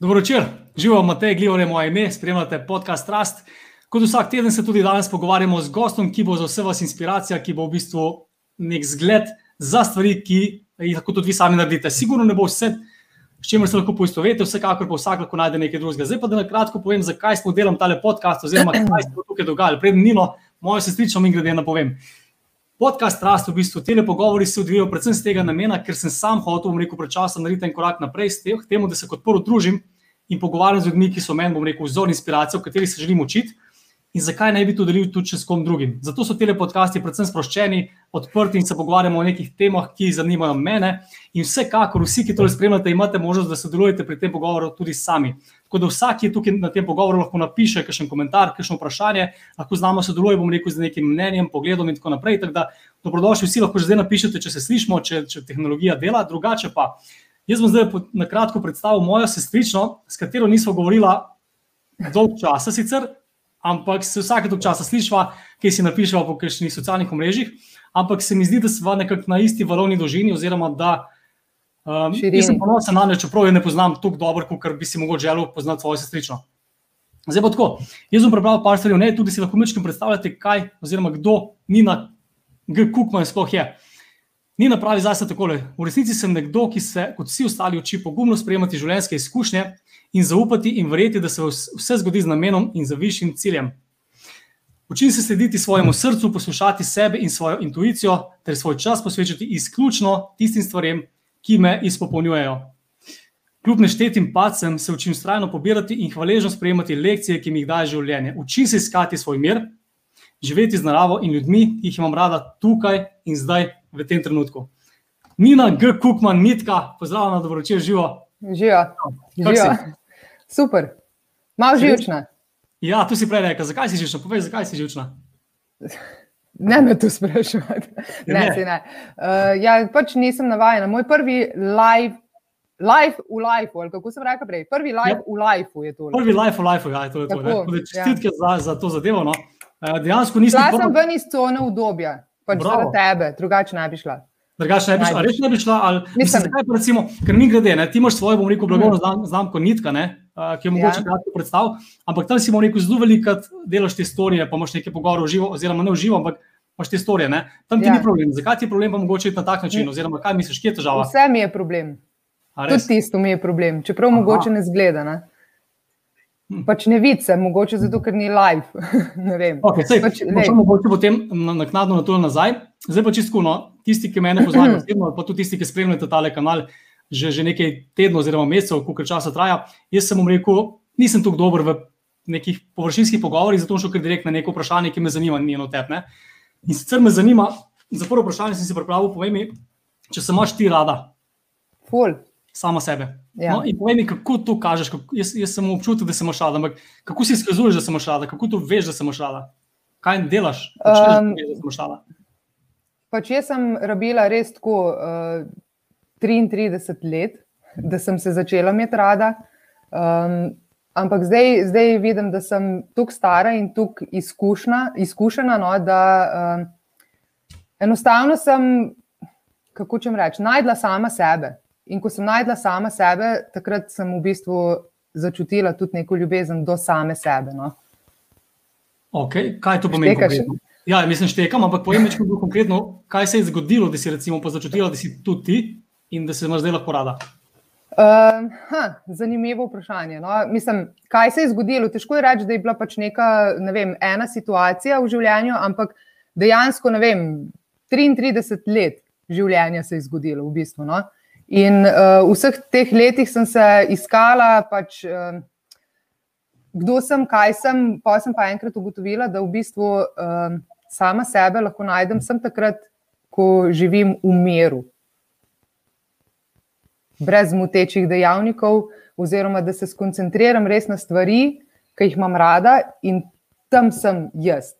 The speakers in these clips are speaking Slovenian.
Dobro večer, živo Matej, Glivo je moje ime, spremljate podcast Trust. Kot vsak teden se tudi danes pogovarjamo z gostom, ki bo za vse vas inspiracija, ki bo v bistvu nek zgled za stvari, ki jih lahko tudi vi sami naredite. Sigurno ne bo vse, s čimer se lahko poistovetite, vsekakor pa vsak lahko najde nekaj drugega. Zdaj pa da na kratko povem, zakaj smo delali tale podcast, oziroma kaj se bo tukaj dogajalo. Predtem Nino, mojo sestrično mi grede napovem. Podcast Trust, v bistvu, te pogovori se odvijajo predvsem z tega namena, ker sem sam hotel, bom rekel, pred časom narediti en korak naprej, s tem, da se kot prvo družim in pogovarjam z ljudmi, ki so meni, bom rekel, vzor inspiracije, v kateri se želim učiti. In zakaj ne bi to delil tudi s kom drugim? Zato so te podcasti predvsem sproščeni, odprti in se pogovarjamo o nekih temah, ki zanimajo mene. In vsekakor, vsi, ki to spremljate, imate možnost, da sodelujete pri tem pogovoru tudi sami. Tako da vsak, ki je tukaj na tem pogovoru, lahko napiše kakšen komentar, kakšno vprašanje, lahko z nami sodeluje, bom rekel, z nekim mnenjem, pogledom in tako naprej. Tako da, dobrodošli vsi, lahko že zdaj napišete, če se slišmo, če, če tehnologija dela, drugače pa. Jaz bom zdaj na kratko predstavil mojo sestrično, s katero nismo govorili dolgo časa, sicer, ampak se vsake toliko časa slišva, ki si napiševa po kakšnih socialnih mrežah. Ampak se mi zdi, da smo nekako na isti valovni dolžini, oziroma da um, sem ponosen na njo, čeprav jo ne poznam tako dobro, kot bi si mogoče želel poznati svojo sestrično. Zdaj pa tako. Jaz sem prebral par stvari, ne, tudi si lahko mečkim predstavljate, kaj oziroma kdo Nina G. Kukman sploh je. Ni napravi zase tako. V resnici sem nekdo, ki se, kot vsi ostali, uči pogumno sprejemati življenjske izkušnje in zaupati in verjeti, da se vse zgodi z namenom in za višjim ciljem. Učim se slediti svojemu srcu, poslušati sebe in svojo intuicijo, ter svoj čas posvečati izključno tistim stvarem, ki me izpopolnjujejo. Kljub neštetim pacem se učim strajno pobirati in hvaležno sprejemati lekcije, ki mi jih daje življenje. Učim se iskati svoj mir, živeti z naravo in ljudmi, ki jih imam rada tukaj in zdaj v tem trenutku. Nina G. Kukman, Mitka, pozdravljena, dobro večer, živo. Živo. živo. Super, malo živčna. Ja, tu si prej rekel, zakaj si živčna? Povej, zakaj si živčna. Ne me tu sprašujete. Ne, ne. ne. Uh, ja, pač nisem navajena. Moj prvi live. Life v lifeu, ali kako se reče prej? Prvi life ja. v lifeu je to. Prvi life v lifeu, ja, to je to. Tako, čestitke ja. za, za to zadevo. No. Uh, dejansko nisem. Jaz sem ven iz cone obdobja. Pač za tebe, drugače ne bi šla. Drugače ne bi šla, res ne bi šla. Ali, mislim, zakaj, recimo, ker mi grede, ne, ti imaš svojo, bom rekel, blagovno mm. znamko Nitka, ne, uh, ki je mogoče ja. kratko predstavljati, ampak tam si bom rekel, zelo veliko delaš te storije, pa imaš nekaj pogovorov živo, oziroma ne v živo, ampak imaš te storije. Ne. Tam ti ja. ni problem. Zakaj ti je problem, pa mogoče na tak način, oziroma kaj misliš, kje je težava? Vse mi je problem. Tudi tisto mi je problem, čeprav Aha. mogoče ne zgleda. Ne. Hm. Pač ne vidim se, mogoče zato, ker ni live. okay, sej, pač, mogoče potem naknadno na to nazaj. Zdaj pa čisto, no, tisti, ki me poznajo, osebno, pa tudi tisti, ki spremljate tale kanal že, že nekaj tednov oziroma mesecev, koliko časa traja. Jaz sem vam rekel, nisem tako dober v nekih površinskih pogovorih, zato šel kar direkt na neko vprašanje, ki me zanima, ni eno tepne. In sicer me zanima, za prvo vprašanje sem si pripravil, povej mi, če se imaš ti rada. Ful sama sebe. Ja. No, in povej mi, kako to kažeš. Kako, jaz, jaz sem občutil, da sem šala, ampak kako si izkazuješ, da sem šala, kako to veš, da sem šala? Kaj delaš, um, da sem šala? Pač jaz sem rabila res tako uh, 33 let, da sem se začela imeti rada. Um, ampak zdaj, zdaj vidim, da sem tukaj stara in tukaj izkušena, no, da um, enostavno sem, kako čem reči, najdla sama sebe. In ko sem najdla sama sebe, takrat sem v bistvu začutila tudi neko ljubezen do same sebe. No. Okay. Kaj to pomeni? Ja, mislim, štekam, ampak povem mi, konkretno, kaj se je zgodilo, da si recimo začutila, da si tudi ti in da se imaš zdaj lahko rada. Uh, ha, zanimivo vprašanje. No. Mislim, kaj se je zgodilo? Težko je reči, da je bila pač neka ne vem, ena situacija v življenju, ampak dejansko vem, 33 let življenja se je zgodilo v bistvu. No. In uh, vseh teh letih sem se iskala, pač, uh, kdo sem, kaj sem. Pa sem pa enkrat ugotovila, da v bistvu uh, sama sebe lahko najdem sem takrat, ko živim v miru, brez motečih dejavnikov, oziroma da se skoncentriram res na stvari, ki jih imam rada in tam sem jaz.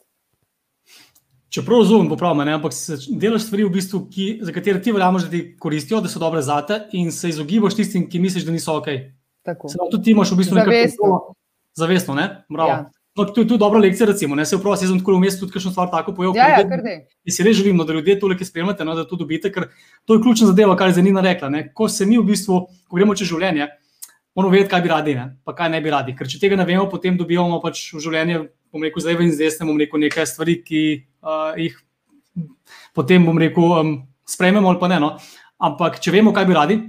Čeprav razumem, popravljam, ampak delaš stvari, v bistvu, ki, za katere ti verjameš, da ti koristijo, da so dobre za te, in se izogibaš tistim, ki misliš, da niso ok. Prav, tudi ti imaš v bistvu nekaj zavestno. Zavestno, ne? Ja. No, to je tudi dobra lekcija, recimo. Ne? Se vprašaj, jaz sem tako v mestu tudi kakšno stvar tako pojel. Ja, ja, in si res želim, no, da ljudje to nekaj spremljate, no, da to dobite, ker to je ključna zadeva, kar je Zanina rekla. Ne? Ko se mi v bistvu, ko gremo čez življenje, moramo vedeti, kaj bi radi, ne? pa kaj ne bi radi. Ker če tega ne vemo, potem dobivamo pač v življenje, bom rekel, zdaj in zdaj, bom rekel, nekaj stvari, ki uh, jih potem, bom rekel, um, sprejmemo ali pa ne. No? Ampak, če vemo, kaj bi radi,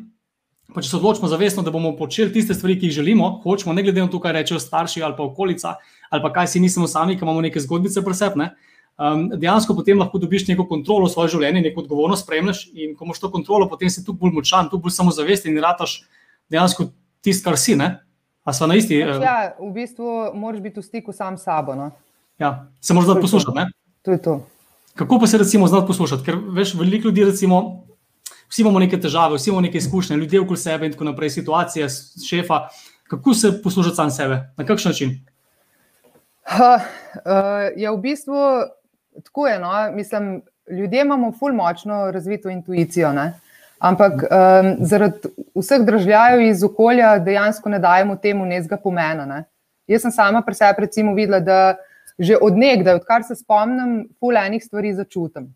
pa če se odločimo zavestno, da bomo počeli tiste stvari, ki jih želimo, hočemo, ne glede na to, kaj rečejo starši ali pa okolica, ali pa kaj si mislimo sami, ki imamo neke zgodbice presepne. Um, dejansko potem lahko dobiš neko kontrolo v svoje življenje, neko odgovornost, spremljaš in ko imaš to kontrolo, potem si tu bolj močan, tu bolj samozavesten in rataš dejansko tisto, kar si. Ne? A so na isti? Pač, ja, v bistvu moraš biti v stiku sam s sabo. No? Ja, se moraš znati poslušati. To je to. Kako pa se recimo znati poslušati? Ker veš, veliko ljudi, recimo, vsi imamo neke težave, vsi imamo neke izkušnje, ljudje okoli sebe in tako naprej, situacije, šefa. Kako se poslušati sam sebe, na kakšen način? Ha, uh, ja, v bistvu tako je. No? Mislim, ljudje imamo fulj močno razvito intuicijo. Ne? Ampak um, zaradi vseh državljajev iz okolja dejansko ne dajemo temu nekega pomena. Ne. Jaz sem sama pri sebi recimo videla, da že od nekdaj, odkar se spomnim, pol enih stvari začutim.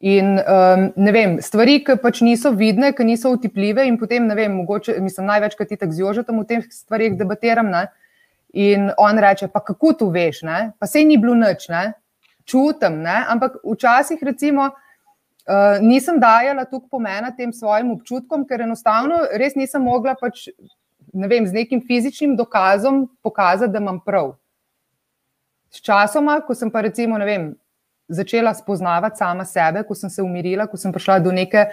In um, ne vem, stvari, ki pač niso vidne, ki niso utipljive, in potem ne vem, mogoče, mislim, največkrat ti tako zjožetam v teh stvarih, debatiram. Ne. In on reče, pa kako tu veš, ne? pa sej ni bilo ne? čutim. Ne? Ampak včasih, recimo, Uh, nisem dajala tukaj pomena tem svojim občutkom, ker enostavno res nisem mogla pač, ne vem, z nekim fizičnim dokazom pokazati, da imam prav. Sčasoma, ko sem pa recimo, vem, začela spoznavati sama sebe, ko sem se umirila, ko sem prišla do neke,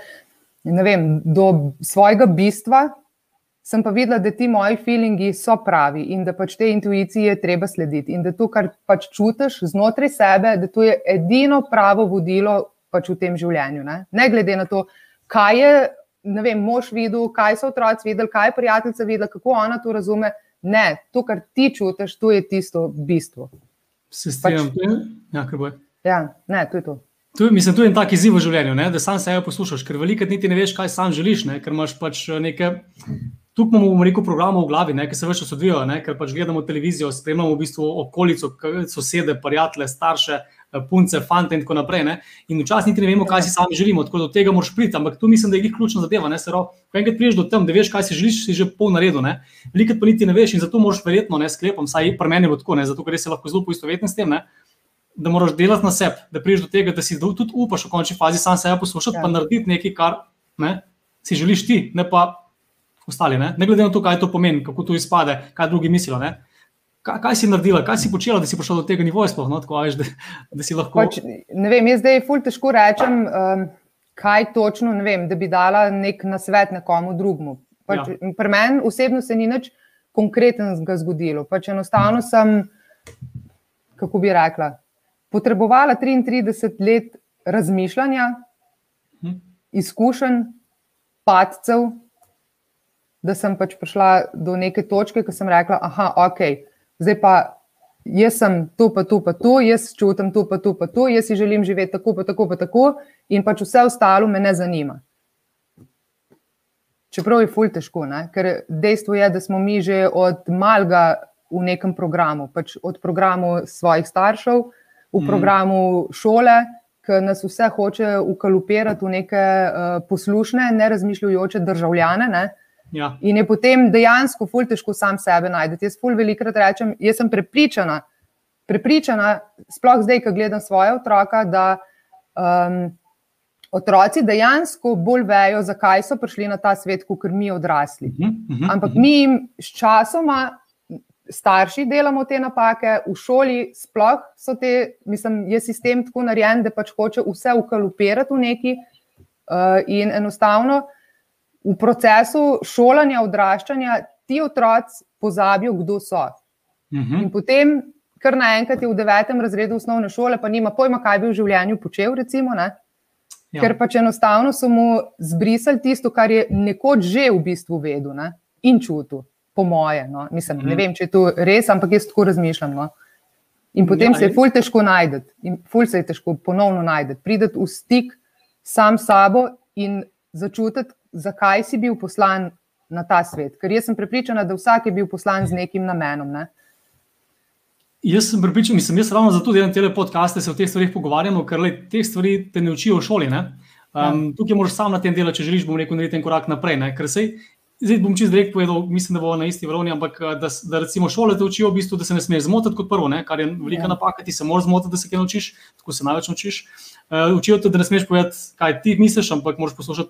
ne vem, do svojega bistva, sem pa videla, da ti moji feelingi so pravi in da pač te intuicije je treba slediti in da to, kar pač čutiš znotraj sebe, da to je edino pravo vodilo pač v tem življenju. Ne, ne glede na to, kaj je vem, mož videl, kaj so otroci videli, kaj je prijateljica videla, kako ona to razume. Ne, to, kar ti čutiš, to je tisto bistvo. Se strinjam, pač, ja, kaj bo. Ja, ne, to je to. Tu, mislim, tu je en tak izziv v življenju, ne? da sam sebe poslušaš, ker veliko niti ne veš, kaj sam želiš, ne? ker imaš pač neke. Tukaj imamo, bomo rekel, programe v glavi, ki se več odvijajo, ker pač gledamo televizijo, spremljamo v bistvu okolico, sosede, prijatelje, starše, punce, fante in tako naprej. Ne? In včasih niti ne vemo, kaj si sami želimo, tako da do tega moraš priti. Ampak tu mislim, da je ključna zadeva. Ko enkrat prideš do tam, da veš, kaj si želiš, si že pol naredil. Veliko pa niti ne veš in zato moraš verjetno, ne sklepam, saj pri meni je tako, ne? zato ker se lahko zelo poistovetim s tem. Ne? Da moraš delati na sebi, da prideš do tega, da si tudi upaš v končni fazi sam sebe poslušati, ja. pa narediti nekaj, kar ne, si želiš ti, ne pa ostali. Ne? ne glede na to, kaj to pomeni, kako to izpade, kaj drugi mislijo. Ne? Kaj, kaj si naredila, kaj si počela, da si prišla do tega nivoja? Sploh, no? Tako, veš, da, da si lahko. Pač, ne vem, jaz zdaj fulj težko rečem, um, kaj točno, vem, da bi dala nek nasvet nekomu drugemu. Pač, ja. Pri meni osebno se ni nič konkretnega zgodilo. Pač enostavno sem, kako bi rekla, potrebovala 33 let razmišljanja, hm. izkušenj, padcev, da sem pač prišla do neke točke, ko sem rekla, aha, ok zdaj pa jaz sem tu, pa tu, pa tu, jaz čutim tu, pa tu, pa tu, jaz si želim živeti tako, pa tako, pa tako, in pač vse ostalo me ne zanima. Čeprav je fulj težko, ne? ker dejstvo je, da smo mi že od malega v nekem programu, pač od programu svojih staršev, v mm. programu šole, ki nas vse hoče ukalupirati v neke uh, poslušne, nerazmišljujoče državljane. Ne? Ja. In je potem dejansko ful težko sam sebe najti. Jaz ful velikrat rečem, jaz sem prepričana, prepričana, sploh zdaj, ko gledam svoje otroka, da um, otroci dejansko bolj vejo, zakaj so prišli na ta svet, kot mi odrasli. Uh -huh, uh -huh, Ampak mi jim s časoma. Starši delamo te napake, v šoli sploh so te, mislim, je sistem tako narejen, da pač hoče vse ukalupirati v neki. Uh, in enostavno, v procesu šolanja, odraščanja ti otroci pozabijo, kdo so. Uh mhm. -huh. In potem, kar naenkrat je v devetem razredu osnovne šole, pa nima pojma, kaj bi v življenju počel. Recimo, ja. Ker pač enostavno so mu zbrisali tisto, kar je nekoč že v bistvu vedel ne? in čutil, po moje. No? Mislim. Ne mhm. vem, če je to res, ampak jaz tako razmišljam. No? In potem ja, se je ful težko najti, in ful se je težko ponovno najti, priti v stik sam s sabo in začutiti, zakaj si bil poslan na ta svet. Ker jaz sem prepričana, da vsak je bil poslan z nekim namenom. Ne? Jaz sem pripričan, mislim, jaz ravno zato delam te podcaste, se o teh stvarih pogovarjamo, ker le, te stvari te ne učijo v šoli. Um, ja. Tukaj moraš sam na tem delati, če želiš, bom rekel, narediti en korak naprej. Ne? Ker sej zdaj bom čez direkt povedal, mislim, da bo na isti ravni, ampak da, da recimo šole te učijo, v bistvu, da se ne smeš zmotiti kot prvo, ne? kar je velika ja. napaka, ti se moraš zmotiti, da se kaj naučiš, tako se največ naučiš. Uh, učijo te, da ne smeš povedati, kaj ti misliš, ampak moraš poslušati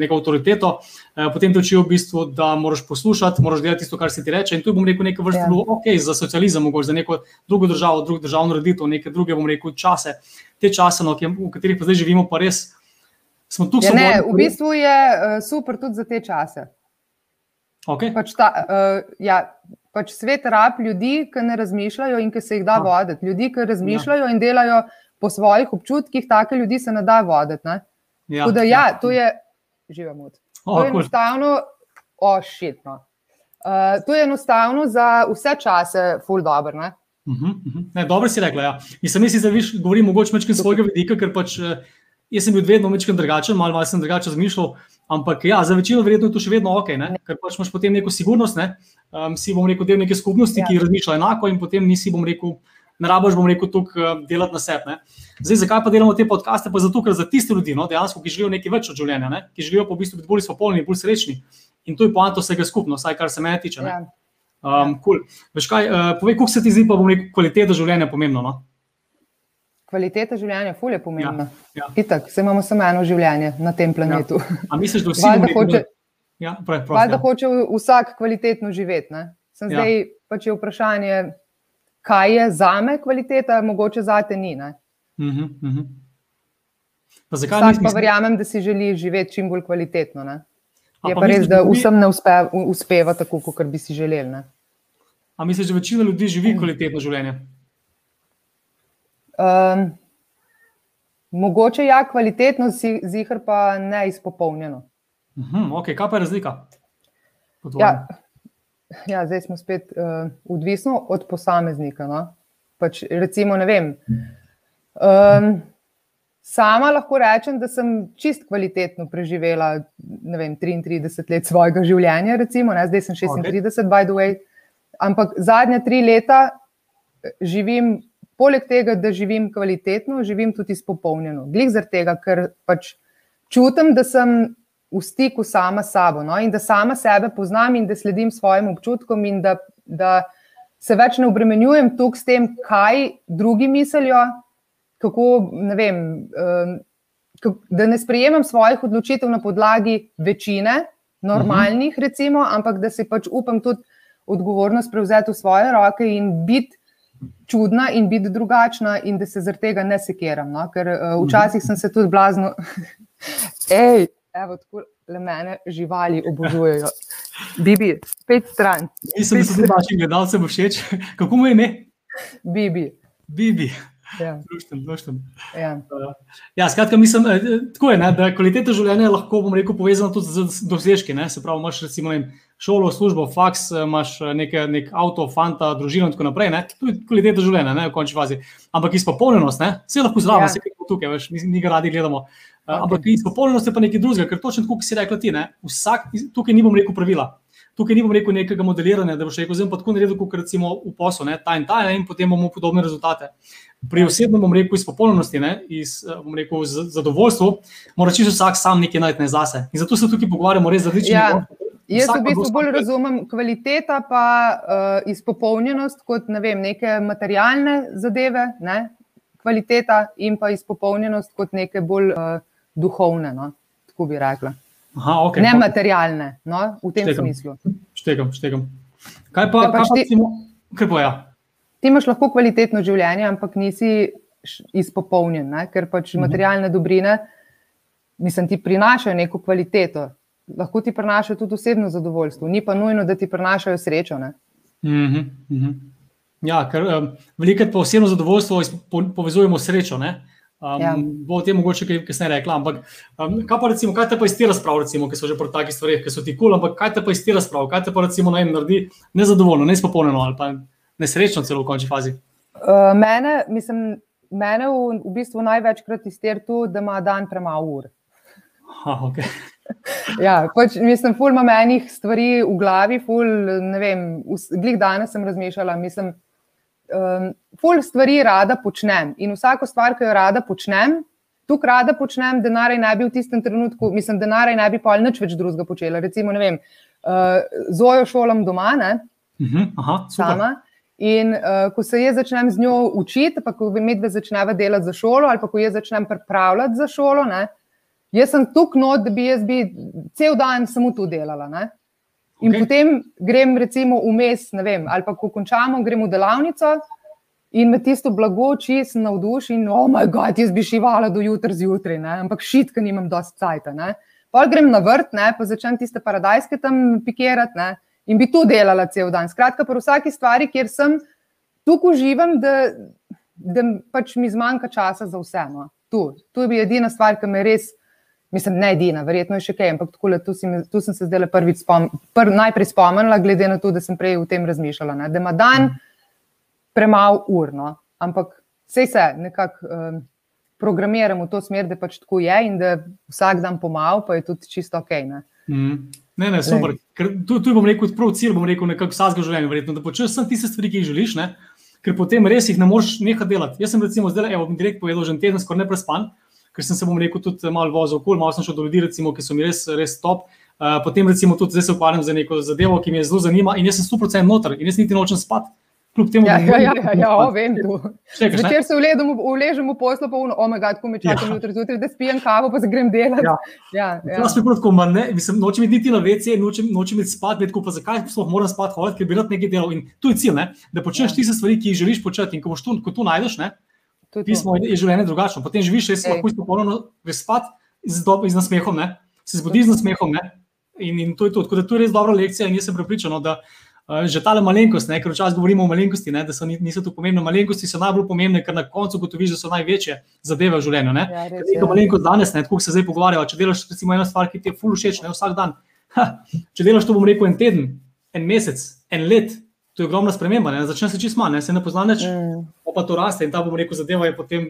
neko avtoriteto. Uh, potem te učijo v bistvu, da moraš poslušati, moraš delati tisto, kar se ti reče. In tu bom rekel nekaj vrste, ja. ok, za socializem, mogoče za neko drugo državo, drugo državno ureditev, neke druge, bom rekel, čase. Te čase, no, v katerih pa zdaj živimo, pa res smo tukaj. Ja, ne, v bistvu je uh, super tudi za te čase. Okay. Pač ta, uh, ja, pač svet rab ljudi, ki ne razmišljajo in ki se jih da ah. voditi. Ljudi, ki razmišljajo ja. in delajo po svojih občutkih, take ljudi se ne da voditi. Ne? Ja, da, ja, ja, to je živemo. To je enostavno, ošitno. Uh, to je enostavno za vse čase, full dobro. Uh -huh, uh -huh. Dobro si rekla. Ja. Mislim, da viš, govorim mogoče iz svojega vidika, ker pač, uh, jaz sem bil vedno malo drugačen, malo, malo sem drugače razmišljal. Uh, Ampak ja, za večino verjetno je to še vedno ok, ne? ker pač imaš potem neko sigurnost, ne? um, si bom rekel, del neke skupnosti, ja. ki razmišlja enako, in potem nisi, bom rekel, ne rabiš, bom rekel, uh, delati na sebi. Zdaj, zakaj pa delamo te podcaste? Pa zato, ker za tiste ljudi, no, dejansko, ki živijo nekaj več od življenja, ne? ki živijo po v bistvu biti bolj spopolni, bolj srečni. In to je poanta vsega skupno, vsaj kar se mene tiče. Ja. Um, cool. Veš kaj, uh, povej, kako se ti zdi, pa bom rekel, kvaliteta življenja pomembna. No? Kvaliteta življenja, fulje pomembna. Ja, ja. Itak, se imamo samo eno življenje na tem planetu. Ja. Misliš, da vsi ljudje hoče, ja, prav, prav, ja. hoče vsak kvalitetno živeti? Sem ja. zdaj pač je vprašanje, kaj je za me kvaliteta, mogoče za te ni. Uh -huh, uh -huh. Pa zakaj Vsak pa verjamem, da si želi živeti čim bolj kvalitetno. Ne? Je pa, pa res, da vsem ne uspe, uspeva tako, kot bi si želeli. Ampak misliš, da večina ljudi živi kvalitetno življenje? Um, mogoče ja, kvalitetno, zihar pa ne izpopolnjeno. -huh, okay, kaj pa je razlika? Ja, ja, zdaj smo spet uh, odvisni od posameznika. No? Pač, recimo, ne vem. Um, sama lahko rečem, da sem čist kvalitetno preživela vem, 33 let svojega življenja, recimo, zdaj sem 36, okay. by the way. Ampak zadnja tri leta živim poleg tega, da živim kvalitetno, živim tudi izpopolnjeno. Glede zaradi tega, ker pač čutim, da sem v stiku sama s sabo no? in da sama sebe poznam in da sledim svojim občutkom in da, da se več ne obremenjujem tukaj s tem, kaj drugi mislijo, kako ne vem. Um, Da ne sprejemam svojih odločitev na podlagi večine, normalnih, recimo, ampak da se pač upam tudi odgovornost prevzeti v svoje roke in biti čudna in biti drugačna, in da se zaradi tega ne sekiram. No? Ker uh, včasih sem se tudi blazno, hej, evo, tako le mene živali obožujejo. Bibi, pet stran. Mislim, da so tudi vaši gledalci všeč. Kako mu je ime? Bibi. Bibi. Ja. Lušten, lušten. Ja. Uh, ja, skratka, mislim, eh, tako je, ne, da kvaliteta življenja lahko, bom rekel, povezana tudi z dosežki. Se pravi, imaš recimo vem, šolo, službo, faks, eh, imaš eh, neke, nek avto, fanta, družino in tako naprej. Ne. To je kvaliteta življenja, ne, v končni fazi. Ampak izpopolnjenost, vse lahko zraven, vse ja. tukaj, veš, mi, mi ga radi gledamo. Okay. Ampak izpopolnjenost je pa nekaj drugega, ker točno tako, kot si rekla ti, ne, vsak, tukaj ni bom rekel pravila tukaj ni bom rekel nekega modeliranja, da bo še rekel, zdaj pa tako naredil, kot recimo v poslu, ta in ta, ne, in potem bomo podobne rezultate. Pri osebnem, bom rekel, iz popolnosti, ne, iz rekel, zadovoljstva, mora čisto vsak sam nekaj najti zase. In zato se tukaj pogovarjamo res z različnimi ljudmi. Ja. Jaz v bistvu bolj razumem kvaliteta, pa uh, izpopolnjenost kot ne vem, neke materialne zadeve, ne? kvaliteta in pa izpopolnjenost kot neke bolj uh, duhovne, no? tako bi rekla. Aha, okay, ne materialne, no, v tem štegam, smislu. Štegam, štegam. Kaj pa, pač kaj ti, kaj pa ja? ti imaš lahko kvalitetno življenje, ampak nisi izpopolnjen, ne? ker pač mhm. materialne dobrine, mislim, ti prinašajo neko kvaliteto. Lahko ti prinašajo tudi osebno zadovoljstvo, ni pa nujno, da ti prinašajo srečo. -huh, uh -huh. Ja, ker um, veliko pa osebno zadovoljstvo povezujemo s srečo. Ne? Um, ja. Bo o tem mogoče kaj kasneje rekla. Ampak, um, kaj pa recimo, kaj te pa iz te razprave, recimo, ki so že pri takih stvareh, ki so ti kul, cool, ampak kaj te pa iz te razprave, kaj te pa recimo naj naredi nezadovoljno, neizpopolnjeno ali pa nesrečno celo v končni fazi? Uh, mene, mislim, mene v, v bistvu največkrat izter to, da ima dan premalo ur. Ha, okay. ja, pač, mislim, ful imam enih stvari v glavi, ful, ne vem, glih danes sem razmišljala, mislim, um, ful stvari rada počnem in vsako stvar, ki jo rada počnem, tukaj rada počnem, denaraj ne bi v tistem trenutku, mislim, denaraj ne bi pa nič več drugega počela. Recimo, ne vem, uh, zojo šolam doma, ne, Uh -huh. Aha, super. sama. In uh, ko se jaz začnem z njo učiti, pa ko medve začneva delati za šolo, ali pa ko jaz začnem pripravljati za šolo, ne, jaz sem tukaj not, da bi jaz bi cel dan samo tu delala. Ne. In okay. potem grem, recimo, vmes, ne vem, ali pa ko končamo, grem v delavnico in me tisto blago čist navduši in, oh, moj bog, jaz bi šivala do jutra zjutraj, ne? ampak šitka nimam dosti cajta. Ne? Pol grem na vrt, ne? pa začnem tiste paradajske tam pikirati ne? in bi tu delala cel dan. Skratka, pri vsaki stvari, kjer sem, tukaj uživam, da, da pač mi zmanjka časa za vse. No? Tu. tu je edina stvar, ki me res. Mislim, ne edina, verjetno je še kaj, ampak takole, tu, si, mi- tu sem se zdaj prvič spom, pr, najprej spomnila, glede na to, da sem prej o tem razmišljala. Ne, da ima dan premalo ur, no, ampak vse se nekako um, programiramo v to smer, da pač tako je in da vsak dan pomalo, pa je tudi čisto ok. Ne. Mm. Ne, ne, super. Ker tu, tu bom rekel, prav cilj bom rekel, nekako vsakega življenja, verjetno, da počneš samo tiste stvari, ki jih želiš, ne? ker potem res jih ne moreš nehati delati. Jaz sem recimo zdaj, evo, bom direkt povedal, že en teden skoraj ne prespan, ker sem se, bom rekel, tudi malo vozil okoli, malo sem šel do ljudi, recimo, ki so mi res, res top. Uh, potem recimo tudi zdaj se ukvarjam za neko zadevo, ki me zelo zanima in jaz sem 100% noter in jaz niti nočem spati. Kljub temu, Ja, da ja, ja, ja, ja o, vem? Zvečer se uležem, uležem v poslu, pa uno, omega, ko me čakam Ja. jutri, zjutraj, da spijem kavo, pa se grem delati. Ja. ja, ja. Jaz sem tako, ma ne, mislim, nočem iti niti na WC, nočem, nočem iti spat, vedko pa zakaj sploh moram spat hoditi, ker bi rad nekaj delal. In tu je cilj, ne? da počneš Ja. tiste stvari, ki jih želiš početi. In ko boš tu, ko tu najdeš, ne, To to. Pismo je življenje drugačno. Potem živiš res lahko izpopolnjeno, greš spat z, dob, z nasmehom, ne? se zbudiš z nasmehom. Ne? In, in to je to. Tako da to je res dobra lekcija in jaz sem prepričan, no, da uh, že tale malenkost, ne, ker včasih govorimo o malenkosti, ne, da so, ni- niso tu pomembne. Malenkosti so najbolj pomembne, ker na koncu gotoviš, da so največje zadeve v življenju. Ne? Ja, res, Neka ja. malenkost danes, ne, tako se zdaj pogovarjava. Če delaš recimo eno stvar, ki ti je ful všeč, ne vsak dan. Ha, če delaš to, bom rekel, en teden, en mesec, en let, to je ogromna sprememba. Ne? Začne se čist manj, se ne pozna več, Mm. pa to raste in ta, bom rekel, zadeva je potem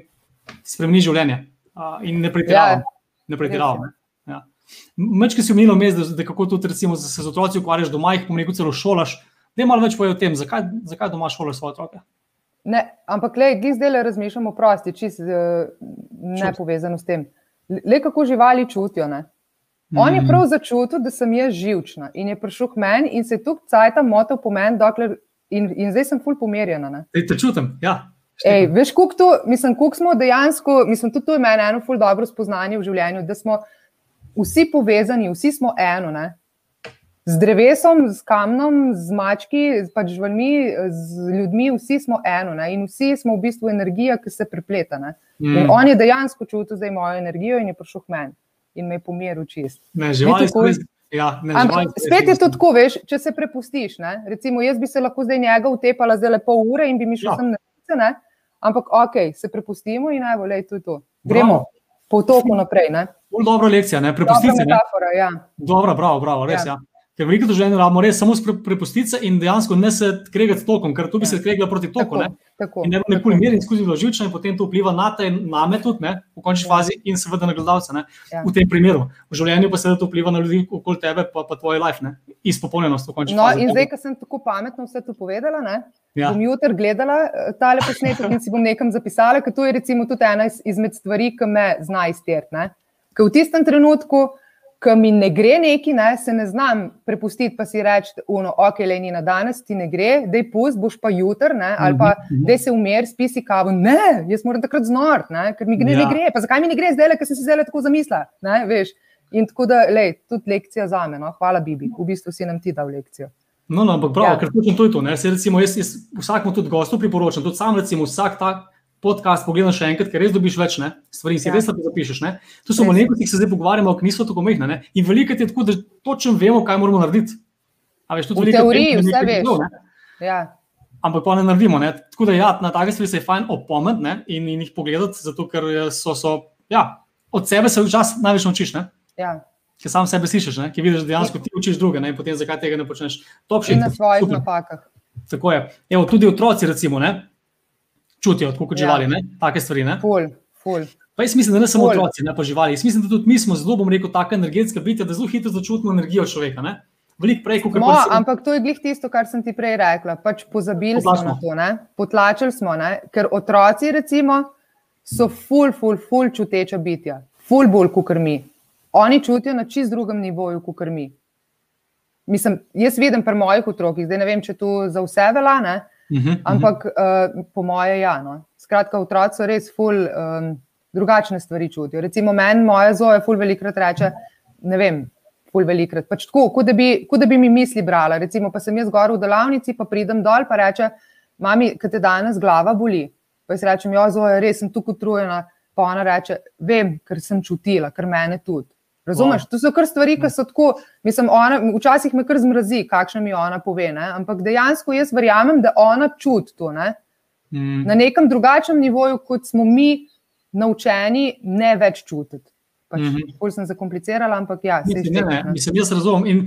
spremeni življenje. Uh, in ne pretiravam. Ja, Ne pretiravam. ne. Ja. Mečki si omenil, da, da kako tudi recimo, se z otroci ukvarjaš doma, jih rekel, celo šolaš. Ne malo več povej o tem, zakaj, zakaj doma šolaš svoje otroke. Ne, ampak le, zdaj le razmišljamo prosti, čist uh, ne Čut. povezano s tem. Le kako živali čutijo. Ne? On je Mm. prav začutil, da sem jaz živčna in je prišel k meni in se je tukaj cajt motil po meni, dokler, in, in zdaj sem ful pomirjena. Ne? Ej, te čutim. Ja. Ej, veš, koliko to, mislim, koliko smo dejansko, mislim, tudi to je meni eno ful dobro spoznanje v življenju, da smo vsi povezani, vsi smo eno. Ne? Z drevesom, z kamnom, z mački, z pač živalmi, z ljudmi, vsi smo eno ne? in vsi smo v bistvu energija, ki se prepleta. Mm. on je dejansko čutil zdaj mojo energijo in je prišel k meni in me je pomiril čist. Ne, živali so tako- res. Ja, ne, Ampak so spet je to tako, veš, če se prepustiš. Ne? Recimo, jaz bi se lahko zdaj njega utepala zdaj le pol ure in bi mi šel Ja. sem na ne? ampak ok, se prepustimo in bo, lej, to je to. Gremo Bravo. po toku naprej. Ne? Ful dobra lekcija, ne, Dobra prepustiti se. ne. metafora, ja. Dobro, bravo, bravo, res. Ja. Ja. Ker veliko življenja rabimo res samo pre, prepustiti se in dejansko ne se kregati s tokom, ker tu bi Ja. se kregla proti toku. Tako, Ne? tako, In ne bo nikoli mir in skozi in potem to vpliva na te, na me tudi, ne, v končni Ja. fazi, in seveda na gledalce. Ne, Ja. v tem primeru. V življenju pa seveda to vpliva na ljudi okoli tebe, pa, pa tvoj life, ne, izpopolnjenost v končni No, fazi. in zdaj, ko sem tako pametno vse to povedala, ne, ja. bom jutri gledala eh, tale posnetek in si bom nekam zapisala, ker to je recimo tudi ena iz- izmed stvari, ki me zna izterti. Ker v tistem trenutku, ko mi ne gre neki, ne, se ne znam prepustiti, pa si reči, uno, ok, le ni na danes, ti ne gre, dej pust, boš pa jutr, ne, ali pa Mhm, mhm. dej se umir, spisi kavo. Ne, jaz moram takrat znort, ne, ker mi gre, Ja. ne gre. Pa zakaj mi ne gre zdaj, ker sem si zdaj tako zamislila, ne, veš. In tako da, lej, tudi lekcija za me, no, hvala Bibi, v bistvu si nam ti dal lekcijo. No, no, ampak prav, ja. Ker točno to je to. Ne. Saj, recimo, jaz, jaz vsakmu tudi gostu priporočam, tudi sam recimo vsak ta podcast pogledam še enkrat, ker res dobiš več ne, stvari in si ja. Res lepo zapišeš. Ne. To so malenkosti, ki se zdaj pogovarjamo, ki niso tako mehne. Ne. In veliko je tako, da točno vemo, kaj moramo narediti. A veš, tudi V teoriji vse veš. bilo. Ja. Ampak pa ne naredimo. Ne. Tako da ja, na take stvari se je fajn opomniti in, in jih pogledati, zato ker eh, so, so ja, od sebe se včasih največ naučiš. Ne. Ja. Ker sam sebe slišiš, ne? ki vidiš, da dejansko ti učiš druge, ne? in potem zakaj tega ne počneš. Top. In na svojih Super. napakah. Tako je. Evo, tudi otroci, recimo, ne? Čutijo, tako kot Ja. živali, ne? take stvari. Ne? Ful, ful. Pa jaz mislim, da ne samo Ful. otroci, ne pa živali. Jaz mislim, da tudi mi smo zelo, bom rekel, taka energetska bitja, da zelo hitro začutimo energijo človeka. Ne? Veliko prej, kot No, ampak to je glih tisto, kar sem ti prej rekla. Pač pozabili smo Potlačimo. na to, ne? potlačili smo, ne? ker otroci recimo, so ful, ful, ful čuteča bitja, ful bolj kot mi. Oni čutijo na čist drugem nivoju kot mi. mislim, jaz vidim pri mojih otrokih, zdaj ne vem, če to za vse velja, uh Mhm, -huh, ampak uh, po moje, ja. No. Skratka, otroci so res ful um, drugačne stvari čutijo. Recimo, meni moja zoja ful velikrat reče, ne vem. Ful velikrat. Pač tako, kot da, bi, kot da bi mi misli brala. Recimo, pa sem jaz gor v delavnici, pa pridem dol, pa reče: Mami, kaj te danes glava boli. Pa jaz rečem: Ja, zoja, res sem tukaj utrujena. Pa ona reče: Vem, ker sem čutila, ker mene tudi. Razumeš? To so kar stvari, ki so tako. Mislim, ona, včasih me kar zmrazi, kakšno mi ona pove. Ne? Ampak dejansko jaz verjamem, da ona čuti to ne? Mm. na nekem drugačnem nivoju, kot smo mi naučeni ne več čutiti. Pač, mm. -hmm. Bolj sem zakomplicirala, ampak ja, se Mislim, ne, ne, mislim, jaz razumem. In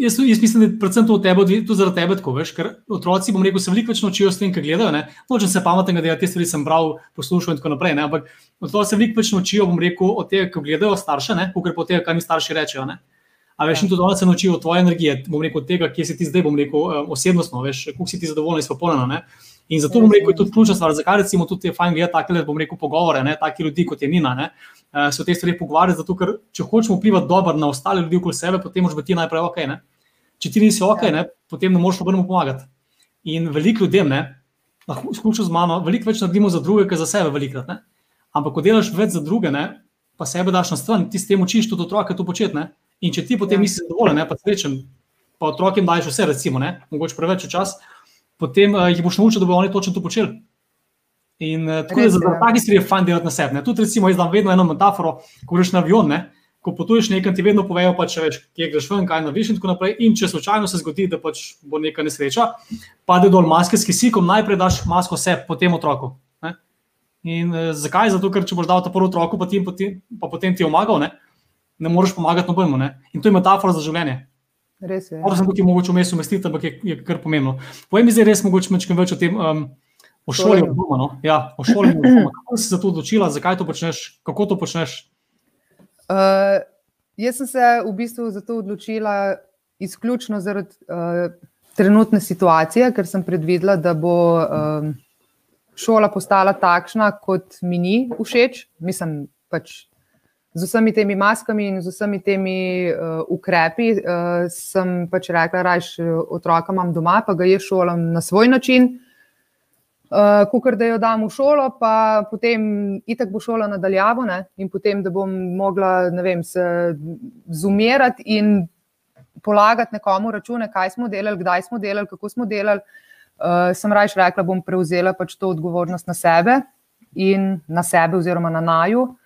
jaz, jaz mislim, da predvsem to, tebe, to zaradi tebe tako, veš, ker otroci, bom rekel, se veliko več naučijo s tem, kar gledajo. Ne? Nočem se pametnega delati, te stvari sem bral, poslušal in tako naprej. Ne? Ampak otroci se veliko več naučijo, bom rekel, od tega, kar gledajo starše, kot pa od tega, kar mi starši rečejo. Ne? A veš, Ja. in tudi oni se naučijo tvoje energije, bom rekel, tega, kje si ti zdaj, bom rekel, eh, osebnostno, veš, kako si ti zadovoljen in spopolnjena. In zato bom rekel, je tudi ključna stvar, zakaj recimo tudi je fajn gledati take, bom rekel, pogovore, ne, taki ljudi kot je Nina, ne, eh, se o teh stvareh pogovarjati, zato ker če hočemo vplivati dobro na ostale ljudi okoli sebe, potem moraš biti ti najprej ok. Ne. Če ti nisi ok, ne, potem ne moreš nobenemu pomagati. In veliko ljudem, ne, lahko izključno z mano, veliko več naredimo za druge, kot za sebe, velikrat. Ne. Ampak, ko delaš več za druge, ne, pa sebe daš na stran, ti s tem učiš tudi otroke to početi. ne. In če ti potem Ja. nisi zadovoljen, ne, pa srečen, pa otrokom daješ vse, recimo, ne, mogoče preveč čas, potem uh, jih boš naučil, da bodo oni točno to počeli. In uh, tako Res da je, za ja. take stvari je fajn delati na sebi. ne. Tudi, recimo, jaz dam vedno eno metaforo, ko greš na avion, ne, ko potuješ nekam, ti vedno povejo, pa če veš, kje greš ven, kaj naviš in tako naprej. In če slučajno se zgodi, da pač bo neka nesreča, pade dol maske s kisikom, najprej daš masko sebi, potem otroku. Ne. In uh, zakaj? Zato, ker če boš dal ta prvi otroku, pa, ti, potem, pa potem ti je pomagal, ne, ne moreš pomagati nobenemu. ne. In to je metafora za življenje. Res je. Morda sem tukaj mogoče vmes umestiti, ampak je, je kar pomembno. Povej mi zdaj res mogoče nekaj več o tem, um, o šoli od doma. No? Ja, o šoli od doma. Kako si se to odločila, zakaj to počneš, kako to počneš? Uh, jaz sem se v bistvu za to odločila izključno zaradi uh, trenutne situacije, ker sem predvidela, da bo um, šola postala takšna, kot mi ni všeč. Mislim, pač z vsemi temi maskami in z vsemi temi uh, ukrepi uh, sem pač rekla, da otroka imam doma, pa ga jaz šolam na svoj način. Uh, Kukor da jo dam v šolo, pa potem itak bo šola nadaljavo ne? in potem, da bom mogla vem, se zumirati in polagati nekomu račune, kaj smo delali, kdaj smo delali, kako smo delali. Uh, sem raje rekla, bom prevzela pač to odgovornost na sebe in na sebe, oziroma na naju. Uh,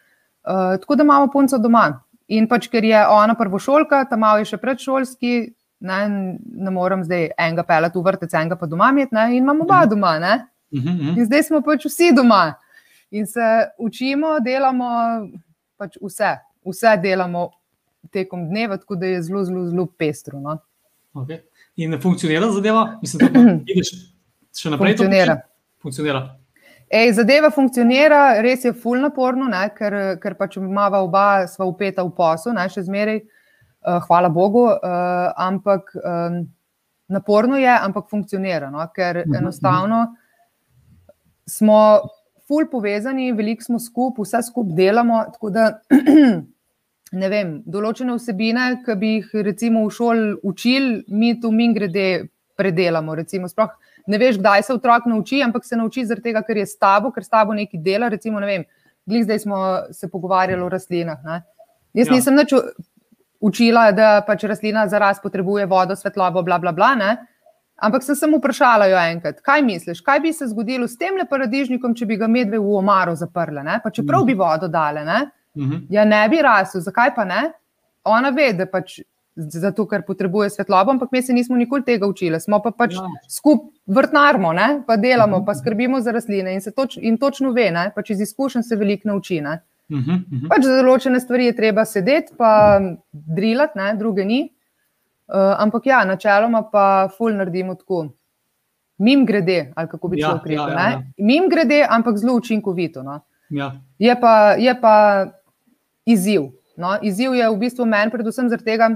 tako da imamo punco doma. In pač, ker je ona prvošolka, tam malo je še predšolski, ne, ne morem zdaj enega pelati v vrtec, enega pa doma imeti, ne, in imamo oba doma. Ne. Uh -huh. In zdaj smo pač vsi doma in se učimo, delamo pač vse, vse delamo tekom dneva, tako da je zelo, zelo, zelo pestro. No. okay. In funkcionira zadeva? Mislim, da vidiš še naprej. to Funkcionira. počneš? Funkcionira. Ej, zadeva funkcionira, res je ful naporno, ne, ker, ker pač imamo oba sva upeta v posel, ne, še zmeraj, uh, hvala Bogu, uh, ampak um, naporno je, ampak funkcionira, no, ker Mhm, enostavno smo ful povezani, veliko smo skupaj, vse skupaj delamo, tako da ne vem, določene vsebine, ki bi jih recimo v šoli učili, mi tu min grede predelamo, recimo, sploh ne veš, kdaj se otrok nauči, ampak se nauči zaradi tega, ker je s tabo, ker s tabo nekaj dela. Recimo, ne vem, glih zdaj smo se pogovarjali o rastlinah. Ne? Jaz Ja. nisem nič učila, da pač rastlina za rast potrebuje vodo, svetlobo, bla, bla, bla. Ne? Ampak sem samo vprašala jo enkrat, kaj misliš, kaj bi se zgodilo s tem paradižnikom, če bi ga medve v omaro zaprle, ne? pa čeprav bi vodo dale. Ne? Uh -huh. Ja, ne bi rasel, zakaj pa ne? Ona ve, da pač zato, ker potrebuje svetlobo, ampak mi se nismo nikoli tega učili. Smo pa pač Ja. skupaj vrtnarmo, ne? pa delamo, pa skrbimo za rastline in, se toč, in točno ve, ne? pač iz izkušenj se veliko nauči. Ne? Uh -huh. Uh -huh. Pač za določene stvari je treba sedeti, pa drilati, ne? druge ni. Uh, ampak ja, načeloma pa ful naredimo tako. Mim grede, ali kako bi Ja, človek rekel. ja, ja, ja. Mim grede, ampak zelo učinkovito. No? Ja. Je pa, je pa izziv. No? Izziv je v bistvu meni, predvsem zaradi tega,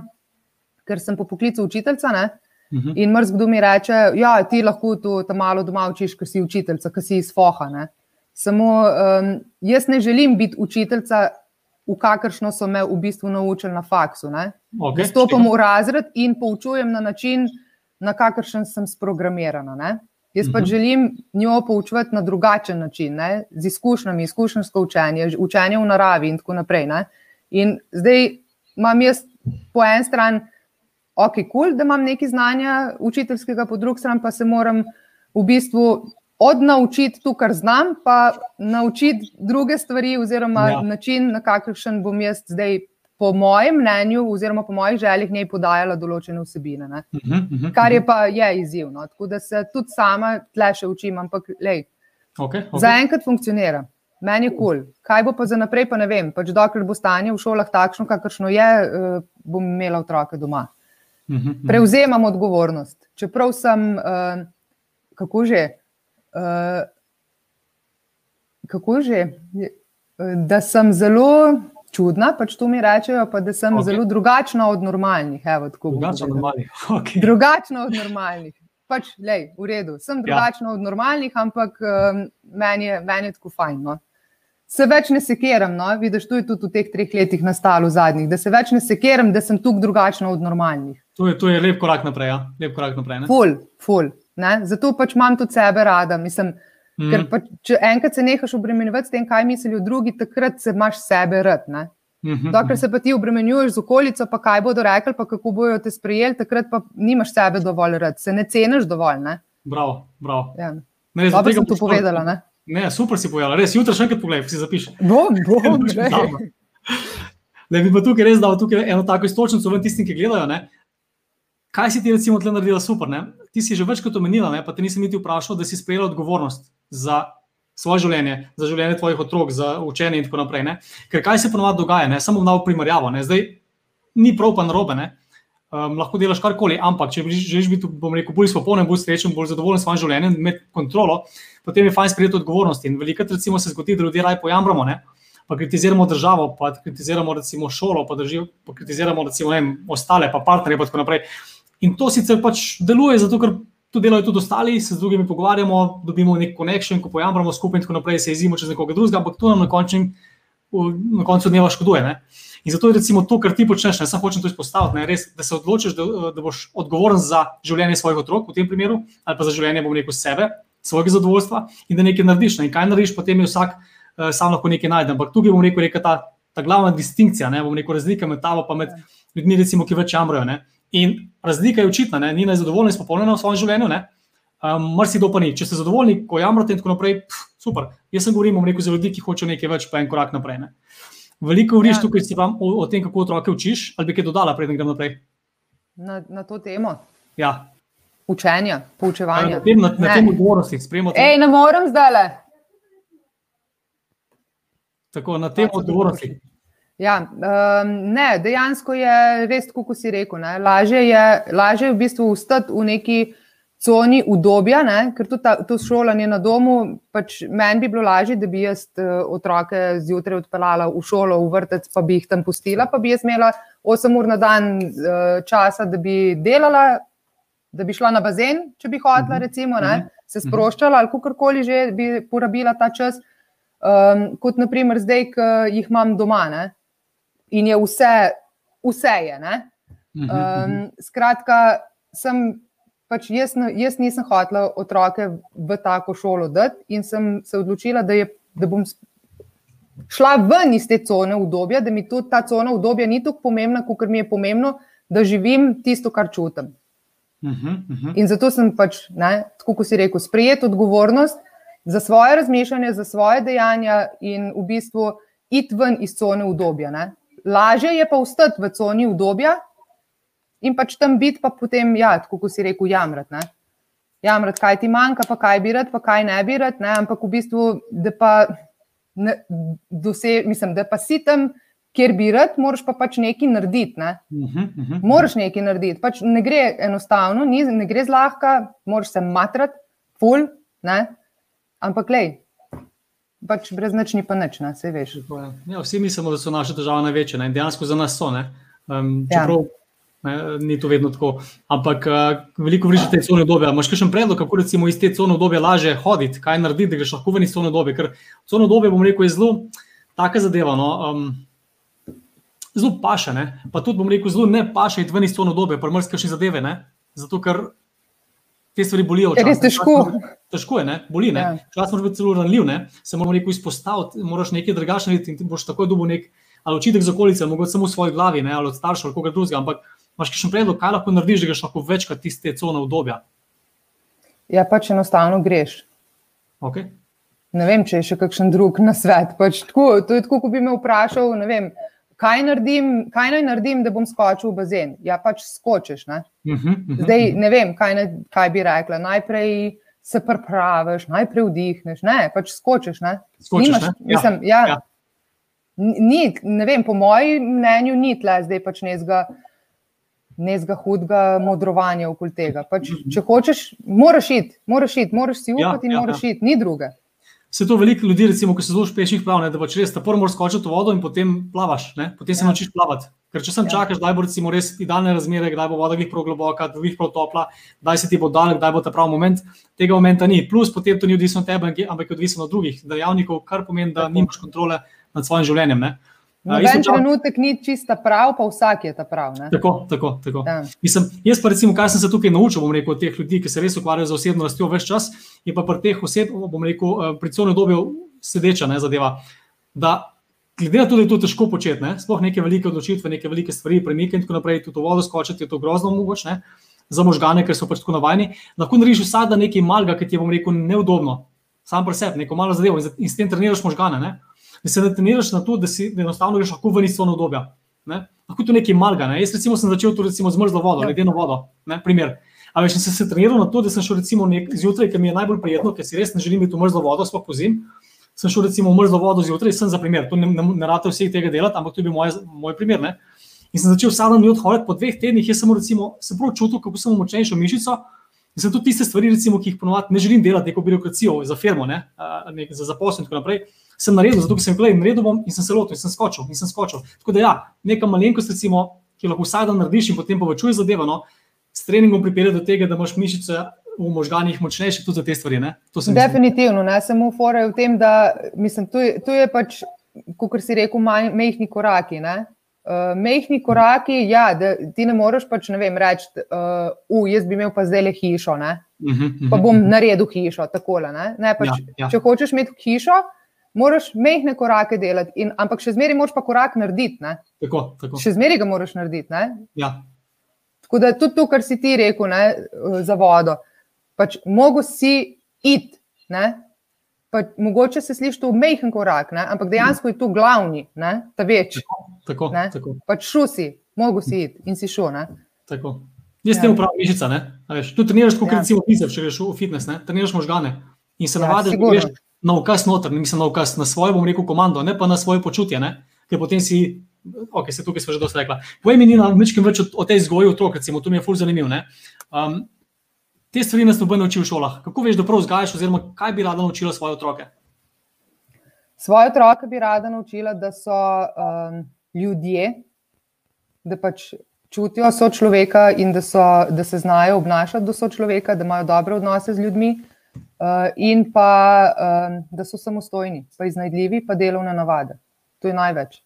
ker sem po poklicu učiteljica. Ne? Uh -huh. In mrzkdo mi reče, da ja, ti lahko to tam malo doma učiš, ker si učiteljica, ker si iz foha. Ne? Samo um, jaz ne želim biti učiteljica v kakršno so me v bistvu naučili na faksu. Okay, Stopim v razred in poučujem na način, na kakršen sem sprogramirana. Ne? Jaz pa uh mhm. -huh. želim njo poučevati na drugačen način, ne? z izkušnjami, izkušnjsko učenje, učenje v naravi in tako naprej. Ne? In zdaj imam jaz po eni strani, ok, kul, cool, da imam nekaj znanja učiteljskega, po drugi strani pa se moram v bistvu odnaučiti to, kar znam, pa naučiti druge stvari, oziroma ja. način, na kakršen bom jaz zdaj, po mojem mnenju, oziroma po mojih željah, njej podajala določene vsebine. Uh -huh, uh -huh, kar je pa je izzivno. Tako da se tudi sama tle še učim, ampak lej, okay, okay. zaenkrat funkcionira. Meni je kul. Cool. Kaj bo pa za naprej, pa ne vem. Pač dokler bo stanje v šolah takšno, kakršno je, uh, bom imela otroke doma. Uh -huh. Prevzemam odgovornost. Čeprav sem, uh, kako že, uh, kako že, da sem zelo čudna, pač to mi rečejo, pa da sem okay. zelo drugačna od normalnih. Evo, drugačna, od normalnih. Okay. drugačna od normalnih. Pač, lej, v redu, sem ja. drugačna ja. od normalnih, ampak um, meni, je, meni je tako fajn. No? Se več ne sekiram, no? vidiš, tu je tudi v teh treh letih nastalo zadnjih, da se več ne sekiram, da sem tukaj drugačna od normalnih. To je, to je lep korak naprej. Ja? Lep korak naprej ful, ful. Ne? Zato pač imam tudi sebe rada. Mislim, mm. Ker pa, če enkrat se nehaš obremenjevati s tem, kaj mislijo drugi, takrat se imaš sebe rad. Mm -hmm. Dokler se pa ti obremenjuješ z okolico, pa kaj bodo rekli, pa kako bojo te sprejeli, takrat pa nimaš sebe dovolj rad, se ne ceniš dovolj. Ne? Bravo, bravo. Ja. Ne, Dobro sem to povedala. Ne? Ne, super si povedala, res jutri še enkrat pogledaj, si zapiši. Bom, bom, že. Ne bi pa tukaj res dal eno tako istočnico v tistim, ki gledajo. Ne? Kaj si ti, recimo, tle naredila super? Ne? Ti si že večkrat omenila, ne? pa te nisem niti vprašal, da si sprejela odgovornost za svoje življenje, za življenje tvojih otrok, za učenje in tako naprej. Ne? Ker kaj se ponovadi dogaja, ne? samo v primerjavo, ne? zdaj ni prav, pa narobe. Um, lahko delaš karkoli, ampak če želiš biti, bom rekel, bolj spopolnen, bolj srečen, bolj zadovoljen s svojim življenjem, imeti kontrolo, potem je fajn sprejeti odgovornost. In veliko krat se zgodi, da ljudje raje pojamramo, ne? pa kritiziramo državo, pa kritiziramo recimo šolo, pa, drži, pa kritiziramo recimo vem, ostale, pa partnerje in tako naprej. In to sicer pač deluje, zato ker to delajo tudi ostali, se z drugimi pogovarjamo, dobimo nek konekšen, ko pojamramo skupaj in tako naprej, se izimo čez nekoga drugega, ampak to nam na, končen, na koncu dneva škoduje. Ne? In zato je recimo to, kar ti počneš, ne samo hočem to izpostaviti, ne, res, da se odločiš, da, da boš odgovoren za življenje svojih otrok v tem primeru, ali pa za življenje, bom rekel, sebe, svojega zadovoljstva in da nekaj narediš. Ne. In kaj narediš, potem je vsak uh, sam lahko nekaj najde. Ampak tukaj bom rekel, rekel ta, ta glavna distinkcija, ne bom rekel, razlika med tabo in med ljudmi, recimo, ki več jamrajo. In razlika je očitna, ne? ni najzadovoljna in spopolnjena v svojem življenju. Um, Mrsi to pa ni. Če ste zadovoljni, ko jamrate in tako naprej, pf, super. Jaz sem govoril, rekel, za ljudi, ki hočejo nekaj več, pa en korak naprej. Ne? Veliko govoriš ja. tukaj vam, o, o tem, kako otroke učiš, ali bi kaj dodala, preden grem naprej. Na, na to temo. Ja. Učenja, poučevanja. Na tem, na, na tem odgovornosti, spremljate. Ej, ne morem zdaj le. Tako, na tem odgovornosti. Ja, um, ne, dejansko je res, kot si rekel. Lažje je, lažje je v bistvu ustati v neki coni udobja, ne? ker tudi ta, to šolanje na domu. Pač meni bi bilo lažje, da bi jaz uh, otroke zjutraj odpeljala v šolo, v vrtec, pa bi jih tam pustila, pa bi jaz imela 8 ur na dan uh, časa, da bi delala, da bi šla na bazen, če bi hotela, mhm. recimo, ne? Mhm. se mhm. sproščala ali kakorkoli že bi porabila ta čas. Um, kot naprimer zdaj, ki jih imam doma. Ne? In je vse, vse je. Um, skratka, sem, pač jaz, jaz nisem hotela otroke v tako šolo dati in sem se odločila, da, je, da bom šla ven iz te cone obdobja, da mi tudi ta cona obdobja ni tako pomembna, kot mi je pomembno, da živim tisto, kar čutim. Uh -huh, uh -huh. In zato sem pač, ne, tako kot si rekel, sprejeti odgovornost za svoje razmišljanje, za svoje dejanja in v bistvu iti ven iz cone obdobja. Lažje je pa vstati v coni udobja in pač tam biti, pa potem, ja, kot si rekel, jamrati. Jamrati, kaj ti manjka, pa kaj bi rad, pa kaj ne bi rad. Ne? Ampak v bistvu, da pa, ne, dose, mislim, da pa si tam, kjer bi rad, moraš pa pač nekaj narediti. Ne? Uh -huh, uh -huh. Moraš nekaj narediti. Pač ne gre enostavno, ni, ne gre zlahka, moraš se matrati, ful. Ne? Ampak, lej, pač brez nič ni pa nič, ne se veš. Ja, vsi mislimo, da so naše države največje ne? in dejansko za nas so. Um, čeprav ja. ne, ni to vedno tako. Ampak uh, veliko vriš te cone dobe. Imáš še en predlog, kako recimo iz te cone dobe lažje hoditi, kaj narediti, da greš lahko ven iz cone dobe. Ker cone dobe, bom rekel, je zelo taka zadeva. No? Um, zelo paše, ne? pa tudi bom rekel, zelo ne paše iti ven iz to obdobje, pa mrzke še zadeve. Ne? Zato, ker te stvari bolijo. Je res težko. Težko je, ne? boli. Ja. Včasih moraš biti celo ranljiv, ne? se moramo neko izpostaviti, moraš nekaj drugačnega narediti in boš takoj dobil nek ali očitek za okolice, mogoče samo v svoji glavi, ne? ali od staršev ali koga drugega. Ampak imaš še predlog, kaj lahko narediš, da greš lahko večkrat tiste cone obdobja. Ja, pač enostavno greš. Okay. Ne vem, če je še kakšen drug na svet. Pač tako, to je tako, kot bi me vprašal, ne vem, kaj, naredim, kaj naj naredim, da bom skočil v bazen. Ja, pač skočiš. Ne? Uh -huh, uh -huh. Zdaj ne vem, kaj, ne, kaj bi rekla. Najprej se pripraviš, najprej vdihneš, ne, pač skočiš. Ne? Skočiš, Nimaš, ne? mislim, Ja, ja, ja. Ni, ne vem, po mojem mnenju, ni tle zdaj pač nezga. Nezga hudega modrovanja okoli tega. Pač, če hočeš, moraš iti, moraš iti, moraš si Ja, upati in ja, moraš iti, ni druge. Se to veliko ljudi, recimo, ki so zelo uspešnih plav, ne, da pač res tako moraš skočiti v vodo in potem plavaš, ne? potem se Ja. naučiš plavati. Ker če sem Ja. čakaš, da bo recimo res idealne razmere, kdaj bo voda glih prav globoka, glih prav topla, kdaj se ti bo dal, kdaj bo ta pravi moment, tega momenta ni. Plus potem to ni odvisno od tebe, ampak je odvisno od drugih dejavnikov, kar pomeni, da nimaš kontrole nad svojim življenjem. Ne? Noben trenutek ni čista prav, pa vsak je ta prav. Ne? Tako, tako. tako. Ja. Mislim, jaz pa recimo, kaj sem se tukaj naučil, bom rekel, od teh ljudi, ki se res ukvarjajo z osebno rastjo več čas, je pa pri teh oseb, bom rekel, eh, pri cone dobju sedeča ne, zadeva. Da, glede na to, da je to težko početi, ne, sploh neke velike odločitve, neke velike stvari, premike in tako naprej, tudi v vodo skočiti je to grozno mogoče, za možgane, ker so pač tako navajeni. Lahko narediš vsak dan nekaj malga, ki ti je, bom rekel, neudobno, sam pri sebi, neko malo zadevo in s tem treniraš možgane. Ne. Da se ne treniraš na to, da si da enostavno greš lahko ven iz cone obdobja. Ne? Lahko to nekaj malga. Ne? Jaz recimo sem začel to recimo z mrzlo vodo, Ja. ledeno vodo. Ne? Primer. A veš, sem se treniral na to, da sem šel recimo nek, zjutraj, ki mi je najbolj prijetno, ker si res ne želim biti v mrzlo vodo, sploh po zim. Sem šel recimo v mrzlo vodo zjutraj, sem za primer, to ne, ne, ne rade vseh tega delati, ampak to je bil moj, moj primer. Ne? In sem začel vsak dan odhoditi po dveh tednih, jaz sem recimo se prav čutil, kako sem močnejšo mišico. In sem tudi tiste stvari, recimo, ki jih ponovadi ne želim delati, neko birokracijo za firmo, ne, a, nek, za zaposlene in tako naprej, sem naredil, zato sem rekel, naredil bom in sem se lotil in sem skočil in sem skočil. Tako da ja, neka malenkost, recimo, ki lahko vsak dan narediš in potem povečuje zadevo, no, s treningom pripelje do tega, da imaš mišice v možganjih močnejše tudi za te stvari. Ne? Definitivno, ne samo fora je v tem, da mislim, tu, je, tu je pač, kot si rekel, maj, mehki koraki. Ne? Uh, mehki koraki, ja, da ti ne moreš pač, ne vem, reči, uh, uh, jaz bi imel pa zdaj le hišo, ne? Mhm, mhm. pa bom naredil hišo, takole. Ne? Ne, pač, Ja, ja. Če hočeš imeti hišo, moraš mehke korake delati, in, ampak še zmeraj moraš pa korak narediti. Ne? Tako, tako. Še zmeraj ga moraš narediti. Ne? Ja, Tako da tudi to, kar si ti rekel ne, eh, za vodo, pač mogo si iti. ne. Pa, mogoče se sliši to mehen korak, ne, ampak dejansko je to glavni, ne, ta večji. tako, Ne? tako, Pač šel si, mogo si iti in si šel. Tako. Jaz Ja. tem upravljam mišica. Tu treniraš, kot Ja. recimo biceps, če greš v fitness, ne? treniraš možgane. In se Ja, navadiš, da greš na ukaz noter, ne mislim na ukaz, na svojo, bom rekel, komando, ne pa na svoje počutje. Ne? Ker potem si, ok, se tukaj smo že dosti rekla. Povej mi, Nina, ničkim več o, o tej vzgoji otrok, recimo, to mi je ful zanimivo. Um, te stvari nas noben ne uči v šolah. Kako veš, da prav vzgajaš, oziroma kaj bi rada naučila svoje otroke? Svoje otroke bi rada naučila, da so um, ljudje, da pač čutijo sočloveka in da, so, da se znajo obnašati do sočloveka, da imajo dobre odnose z ljudmi, in pa da so samostojni, pa iznajdljivi, pa delovne navade. To je največ.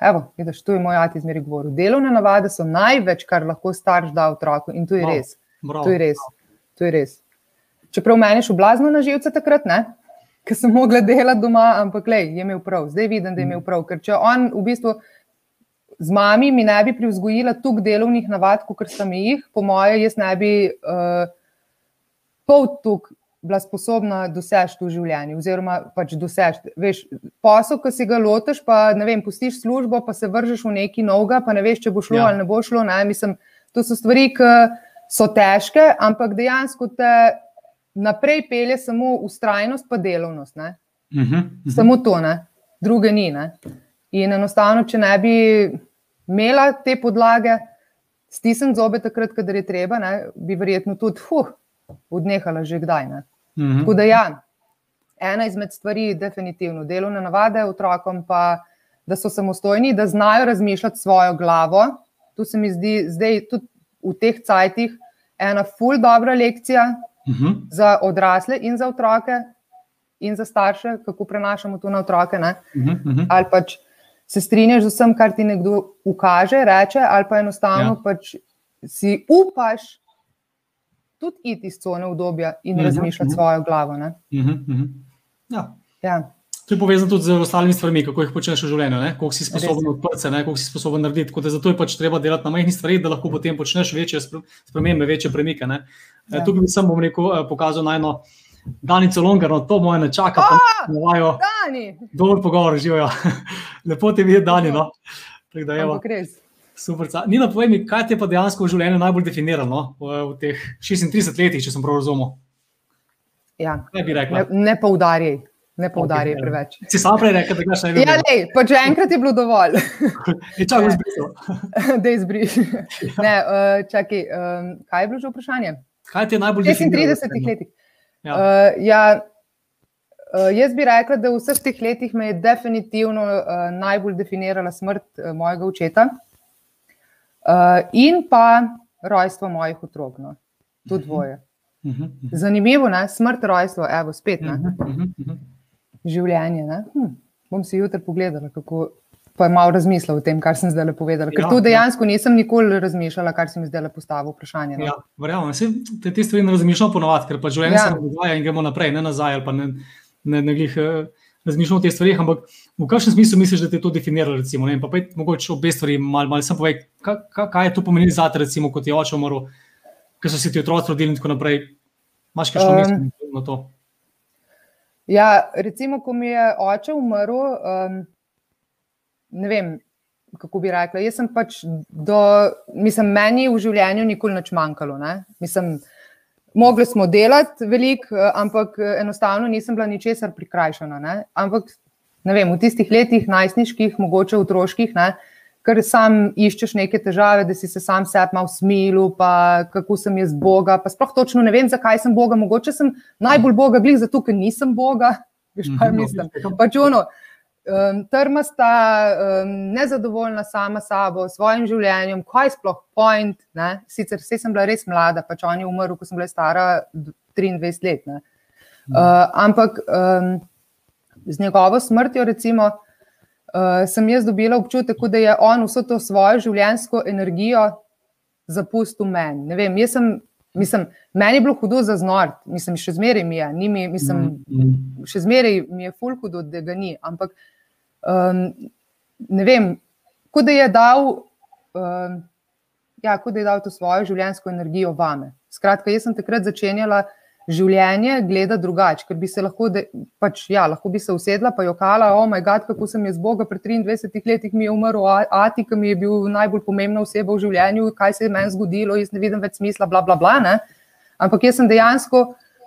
Evo, vidiš, tu je moj ati izmeri govoril. Delovne navade so največ, kar lahko starš da otroku in to je Bravo, res. Bravo. To je res. To je res. Čeprav meni šlo blazno na živce takrat, ne? ker sem mogla delati doma, ampak lej, je imel prav, zdaj vidim, da je imel prav. Ker če on v bistvu z mami mi ne bi privzgojila toliko delovnih navad, kot mi jih, po moje, jaz ne bi uh, pol tok bila sposobna doseči v življenju, oziroma pač doseči. Veš, posel, ki si ga lotiš, pa ne vem, pustiš službo, pa se vržeš v neki novega, pa ne veš, če bo šlo Ja. ali ne bo šlo. Ne? Mislim, to so stvari, ki so težke, ampak dejansko te naprej pelje samo ustrajnost, pa delovnost. Ne? Mhm, mhm. Samo to, ne? druge ni. Ne? In enostavno, če ne bi imela te podlage, stisnjen zobe takrat, kadar je treba, ne? bi verjetno tudi huh, odnehala že kdaj. Ne? Mhm. Tako da ja, ena izmed stvari je definitivno delovne navade otrokom, pa da so samostojni, da znajo razmišljati svojo glavo. Tu se mi zdi zdaj tudi v teh cajtih ena ful dobra lekcija Mhm. za odrasle in za otroke in za starše, kako prenašamo to na otroke. Ne? Mhm, mhm. Ali pač se strinjaš z vsem, kar ti nekdo ukaže, reče, ali pa enostavno ja. pač si upaš tudi iti iz cone obdobja in uh -huh, razmišljati uh -huh. svojo glavo. Uh -huh, uh -huh. Ja. Ja. To je povezano tudi z ostalimi stvarmi, kako jih počneš v življenju, koliko si sposoben odprti se, koliko si sposoben narediti. Zato je pač treba delati na majhnih stvareh, da lahko potem počneš večje spremembe, večje premike. Ja. Tukaj bi sem rekel, eh, pokazal na eno Danico Longarno, to moje ne čaka. Oh, Dani! Dober pogovor, živijo. Lepo te videti, Dani. No? Da, evo, super. Nina, povej mi, kaj te pa dejansko v življenju najbolj definiralo v, v teh 36 letih, če sem prav razumel? Ja. Kaj bi rekla? Ne, ne poudarjaj. Ne poudarjaj okay, preveč. Si sam prej rekel, da ga še ne vidiš. Ja, ne, pa že enkrat je bilo dovolj. čakaj, izbrisal. da izbrišem. Ja. Uh, čakaj, kaj je bilo že vprašanje? Kaj ti je najbolj definiralo? 36 letih. Ja. Uh, ja, uh, jaz bi rekla, da v vseh teh letih me je definitivno uh, najbolj definirala smrt uh, mojega očeta uh, in pa rojstvo mojih otrok. No. Tudi mhm. dvoje. Uh -huh, uh -huh. Zanimivo je, smrt, rojstvo, evo, spet. Uh -huh, uh -huh. Življenje. Hm, bom si jutri pogledala, kako pa je malo razmislila o tem, kar sem zdaj povedala. Ker ja, tu dejansko ja. nisem nikoli razmišljala, kar si mi zdaj postavil vprašanje. No. Ja, verjamem, se te, te stvari ne razmišljam ponovadi, ker pa življenje ja. se dogaja in gremo naprej, ne nazaj ali pa ne, ne, ne glih. Eh, razmišljamo o teh stvarih, ampak v kakšnem smislu misliš, da te je to definiralo? Recimo, ne, pa pet, mogoče obe stvari, malo mal sem povedal, kaj, kaj je to pomenilo za te, recimo, kot je oče umrl, ker so se ti otroci rodili in tako naprej. Máš kaj še um, misli na to? Ja, recimo, ko mi je oče umrl, um, ne vem, kako bi rekla. Jaz sem pač do, mislim, meni v življenju nikoli nič manjkalo. Mislim, mogli smo delati veliko, ampak enostavno nisem bila ničesar prikrajšana. Ne? Ampak ne vem, v tistih letih, najstniških, mogoče otroških, ne? ker sam iščeš neke težave, da si se sam sebi malo smilil, pa kako sem jaz Boga. Pa sploh točno ne vem, zakaj sem Boga. Mogoče sem najbolj Boga, glih zato, ker nisem Boga. Veš, kaj mhm. mislim? Pač ono, um, trmasta, um, nezadovoljna sama sabo, svojim življenjem, kaj je sploh point. Ne? Sicer sem bila res mlada, pač on je umrl, ko sem bila stara 23 let. Uh, ampak um, z njegovo smrtjo, recimo, uh, sem jaz dobila občutek, da je on vso to svojo življenjsko energijo zapustil meni. Ne vem, jaz sem. Mislim, meni je bilo hudo za znort, mislim, še zmeraj mi je, mi, mislim, mm-hmm. še zmeraj mi je ful hudo, da ga ni. Ampak um, ne vem, kot da je dal. Um, Ja, kot da je dal to svojo življenjsko energijo vame. Skratka, jaz sem takrat začenjala življenje gledati drugače, ker bi se lahko, de, pač, ja, lahko bi se usedla, pa jokala, o moj bog, kako sem jaz Boga, pred 23 leti mi je umrl, Ati, ki mi je bil najbolj pomembna oseba v življenju, kaj se je meni zgodilo, jaz ne vidim več smisla, bla, bla, bla. Ne? Ampak jaz sem dejansko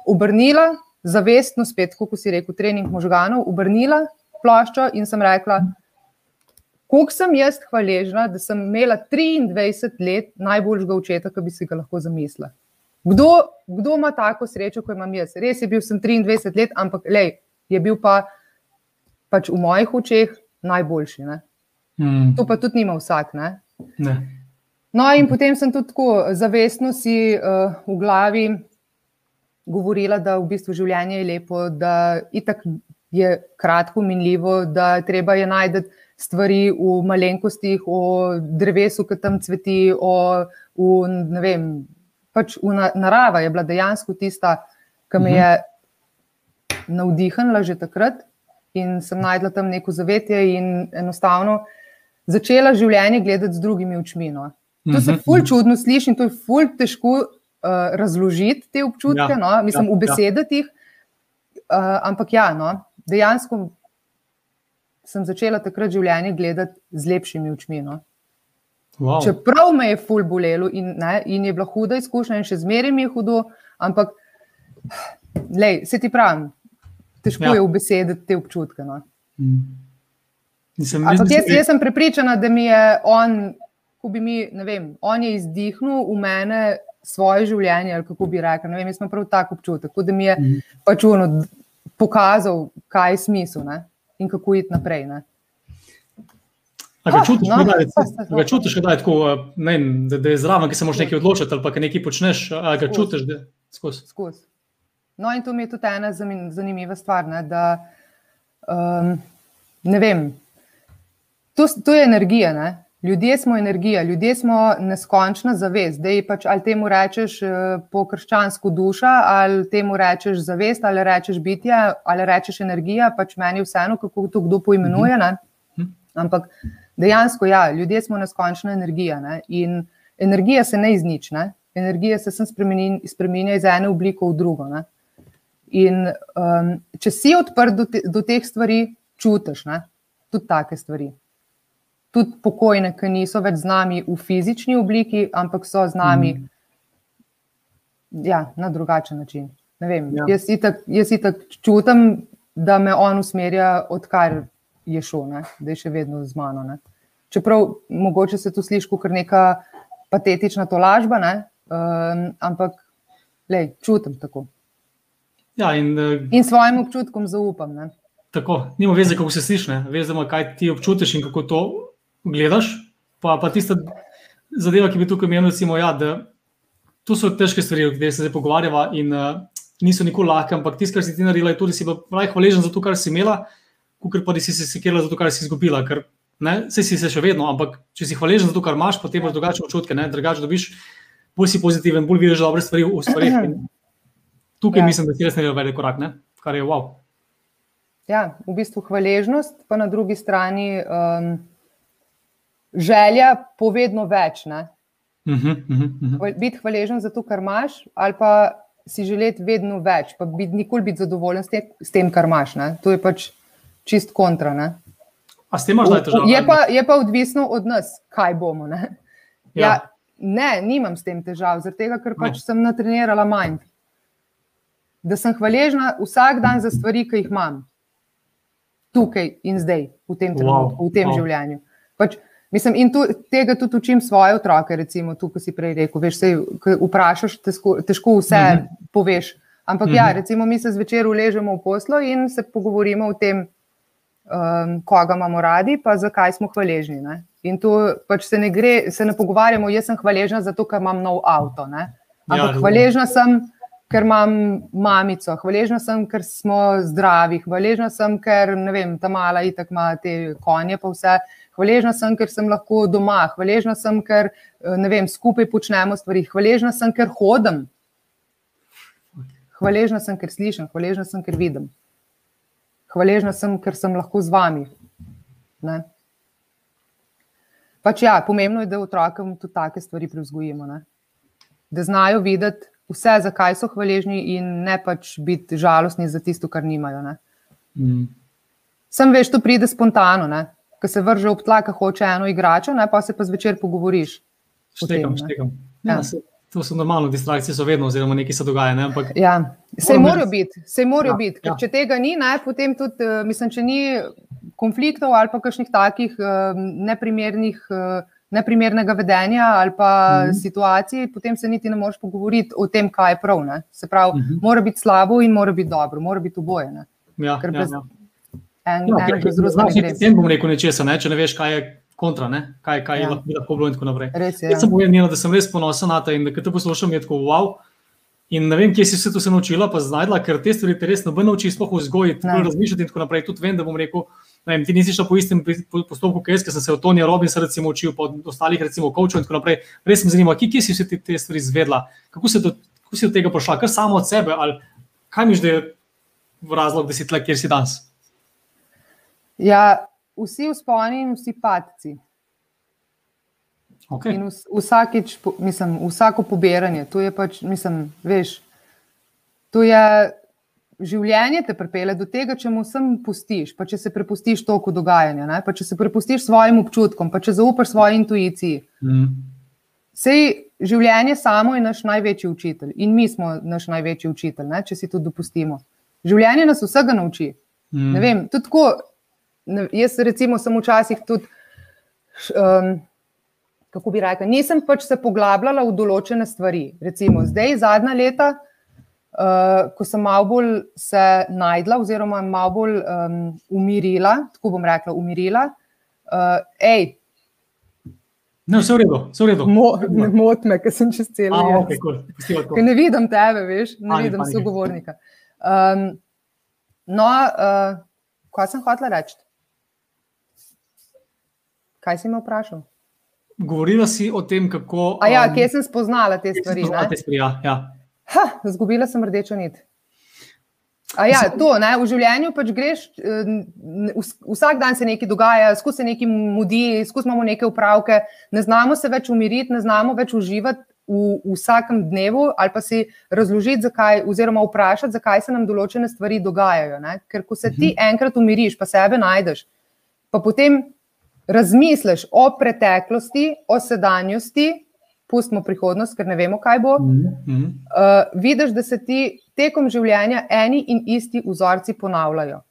obrnila, zavestno spet, kot si rekel, trening možganov, obrnila ploščo in sem rekla, koliko sem jaz hvaležna, da sem imela 23 let najboljšega očeta, ki bi si ga lahko zamislila. Kdo, kdo ima tako srečo, kot imam jaz? Res je bil sem 23 let, ampak lej, je bil pa pač v mojih očeh najboljši. Mm. To pa tudi nima vsak. Ne? Ne. No, in potem sem tudi tako zavestno si uh, v glavi govorila, da v bistvu življenje je lepo, da itak je kratko minljivo, da treba je najti stvari v malenkostih, o drevesu, ki tam cveti, o, v, ne vem, pač v narava je bila dejansko tista, ki me je navdihnila že takrat in sem najdla tam neko zavetje in enostavno začela življenje gledati z drugimi očmi. No. To se mhm, ful mhm. čudno sliši in to je ful težko uh, razložiti te občutke, ja, no, mislim, ja, v besedih. Ja. Uh, ampak ja, no, dejansko sem začela takrat življenje gledati z lepšimi očmi. No. Wow. Čeprav me je ful bolelo in, ne, in je bila huda izkušnja, in še zmeraj mi je hudo, ampak lej, se ti pravim, težko ja. je v besedi te občutke. No. Mm. Nisem, ampak jaz, jaz sem prepričana, da mi je on, ko bi mi, ne vem, on je izdihnil v mene. Svoje življenje, ali kako bi rekel, vem, jaz imam prav tako občutek, da mi je mm. pač ono, pokazal, kaj je smisel ne? in kako iti naprej. Ne? A ga čutiš, oh, no, da, čutiš da, tako, ne, da, da je zraven, ki se moraš nekaj odločiti, ali pa nekaj počneš, ali ga čutiš, da skozi. Skos. No, in to mi je tudi ena zanimiva stvar. Ne, da, um, ne vem, to, to je energija. Ne? Ljudje smo energija, ljudje smo neskončna zavest. Da je pač ali temu rečeš uh, po krščansko duša, ali temu rečeš zavest, ali rečeš bitje, ali rečeš energija, pač meni vseeno, kako to kdo poimenuje. Ne? Mhm. Ampak dejansko, ja, ljudje smo neskončna energija ne? in energija se ne iznične. Energija se spremenja iz ene oblike v drugo. Ne? In um, če si odprt do, te, do teh stvari, čutiš ne? tudi take stvari. Tudi pokojne, ki niso več z nami v fizični obliki, ampak so z nami mm. ja, na drugačen način. Vem, ja. Jaz si tako čutim, da me on usmerja, odkar je šel, ne? da je še vedno z mano. Ne? Čeprav mogoče se tu sliši kot neka patetična tolažba, um, ampak lej, čutim tako. Ja, in, uh, in svojim občutkom zaupam. Ne? Tako, nima veze, kako se slišiš, veze, kaj ti občutiš in kako to gledaš. Pa, pa tista zadeva, ki bi tukaj imel, recimo, ja, da to so težke stvari, o katerih se zdaj pogovarjava in uh, niso nikoli lahke, ampak tisto, kar si ti naredila, je tudi, si bila hvaležna za to, kar si imela, kot pa da si se sekirala za to, kar si izgubila. Ker, ne, vse si se še vedno, ampak če si hvaležen za to, kar imaš, potem imaš drugačne občutke, drugače dobiš, bolj si pozitiven, bolj vidiš dobre stvari v stvarih. tukaj ja. mislim, da si res naredil velik korak, ne? kar je wow. Ja, v bistvu hvaležnost, pa na drugi strani um, želja povedno več. Uh -huh, uh -huh. Biti hvaležen za to, kar imaš, ali pa si želeti vedno več, pa biti nikoli biti zadovoljen s tem, s tem kar imaš. Ne? To je pač čist kontra. Ne? A s tem imaš zdaj težave? Je, je pa odvisno od nas, kaj bomo. Ne, ja. Ja, ne nimam s tem težav, zato ker pač sem natrenirala manj da sem hvaležna vsak dan za stvari, ki jih imam tukaj in zdaj, v tem trenutku, wow. v tem wow. življenju. Pač, mislim, in tu, tega tudi učim svoje otroke, recimo, tu, ko si prej rekel. Veš, sej, vprašaš, težko, težko vse mm -hmm. poveš. Ampak mm -hmm. ja, mhm. recimo, mi se zvečer uležemo v poslo in se pogovorimo o tem, um, koga imamo radi, pa zakaj smo hvaležni. Ne? In tu pač se ne, gre, se ne pogovarjamo, jaz sem hvaležna zato, ker imam nov avto. Ne? Ampak ja, hvaležna sem ker imam mamico, hvaležna sem, ker smo zdravi, hvaležna sem, ker vem, ta mala itak ima te konje, pa vse. Hvaležna sem, ker sem lahko doma, hvaležna sem, ker vem, skupaj počnemo stvari, hvaležna sem, ker hodim. Hvaležna sem, ker slišim, hvaležna sem, ker vidim. Hvaležna sem, ker sem lahko z vami. Ne? Pač ja, pomembno je, da otrokom tudi take stvari prevzgojimo. Da znajo videti, vse, zakaj so hvaležni, in ne pač biti žalostni za tisto, kar nimajo. Mm. Sem veš, to pride spontano, ko se vrže ob tla, ki hoče eno igračo, ne? pa se pa zvečer pogovoriš. Štekam, tem, štekam. Ja, ja. To so normalne distrakcije, so vedno, oziroma nekaj se dogaja. Ne? Ampak, ja, se morajo biti, se morajo ja, biti. Ja. Če tega ni, ne, potem tudi, eh, mislim, če ni konfliktov ali pa kakšnih takih uh, neprimernih. Uh, neprimernega vedenja ali pa mm -hmm. situacij, potem se niti ne moreš pogovoriti o tem, kaj je prav. Ne? Se pravi, mm -hmm. mora biti slabo in mora biti dobro, mora biti oboje. Ne? Ja, Ker ja, brez ja. Ja, zelo zelo zelo. Če ne bom rekel nečesa, ne? če ne veš, kaj je. Kontra, kaj, kaj ja. je lahko bilo, in tako naprej. Res je. Jaz sem povedal, da sem res ponosen na te in da te poslušam, je tako wow. In ne vem, kje si se to naučila, pa znajdla, ker te stvari te res ne bo naučila, sploh vzgojiti, razmišljati in tako naprej. Tudi vem, da bom rekel, vem, ti nisi šel po istem postopku, kot jaz, ker sem se od Tonija Robinsa recimo, učil, pa od ostalih, recimo, kočov in tako naprej. Res me zanima, kje, kje si vse te, te stvari izvedla, kako, do, kako si od tega prišla, kar samo od sebe, ali kaj miš, da je razlog, da si tle, kjer si danes? Ja, vsi vzponi in vsi padci. Okay. In vsakič, mislim, vsako pobiranje, to je pač, mislim, veš, to je življenje te pripelje do tega, če mu vsem pustiš, pa če se prepustiš toku dogajanja, ne? pa če se prepustiš svojim občutkom, pa če zaupaš svoji intuiciji. Mm. Sej življenje samo je naš največji učitelj in mi smo naš največji učitelj, ne? če si to dopustimo. Življenje nas vsega nauči. Mm. Ne vem, tudi tako. Ne, jaz, recimo, sem včasih tudi, um, kako bi rekel, nisem pač se poglabljala v določene stvari. Recimo, zdaj, zadnja leta, uh, ko sem malo bolj se najdla, oziroma malo bolj um, umirila, tako bom rekla, umirila. Uh, ej, Ne, vse v redu, vse v redu. Mo, ne moti me, ker sem čez cel dan. Okay, cool. Ne vidim tebe, veš, ne ani, vidim sogovornika. Um, no, uh, kaj sem hotela reči? Kaj si me vprašal? Govorila si o tem, kako. A ja, kje sem spoznala te stvari? Spoznala te stvari ja, ja. Ha, zgubila sem rdečo nit. A ja, to, ne, v življenju pač greš, vsak dan se nekaj dogaja, skozi se nekaj mudi, skozi imamo neke upravke, ne znamo se več umiriti, ne znamo več uživati v, v vsakem dnevu ali pa si razložiti, zakaj, oziroma vprašati, zakaj se nam določene stvari dogajajo. Ne? Ker ko se ti mhm. enkrat umiriš, pa sebe najdeš, pa potem razmisliš o preteklosti, o sedanjosti, pustimo prihodnost, ker ne vemo, kaj bo. Uh, vidiš, da se ti tekom življenja eni in isti vzorci ponavljajo.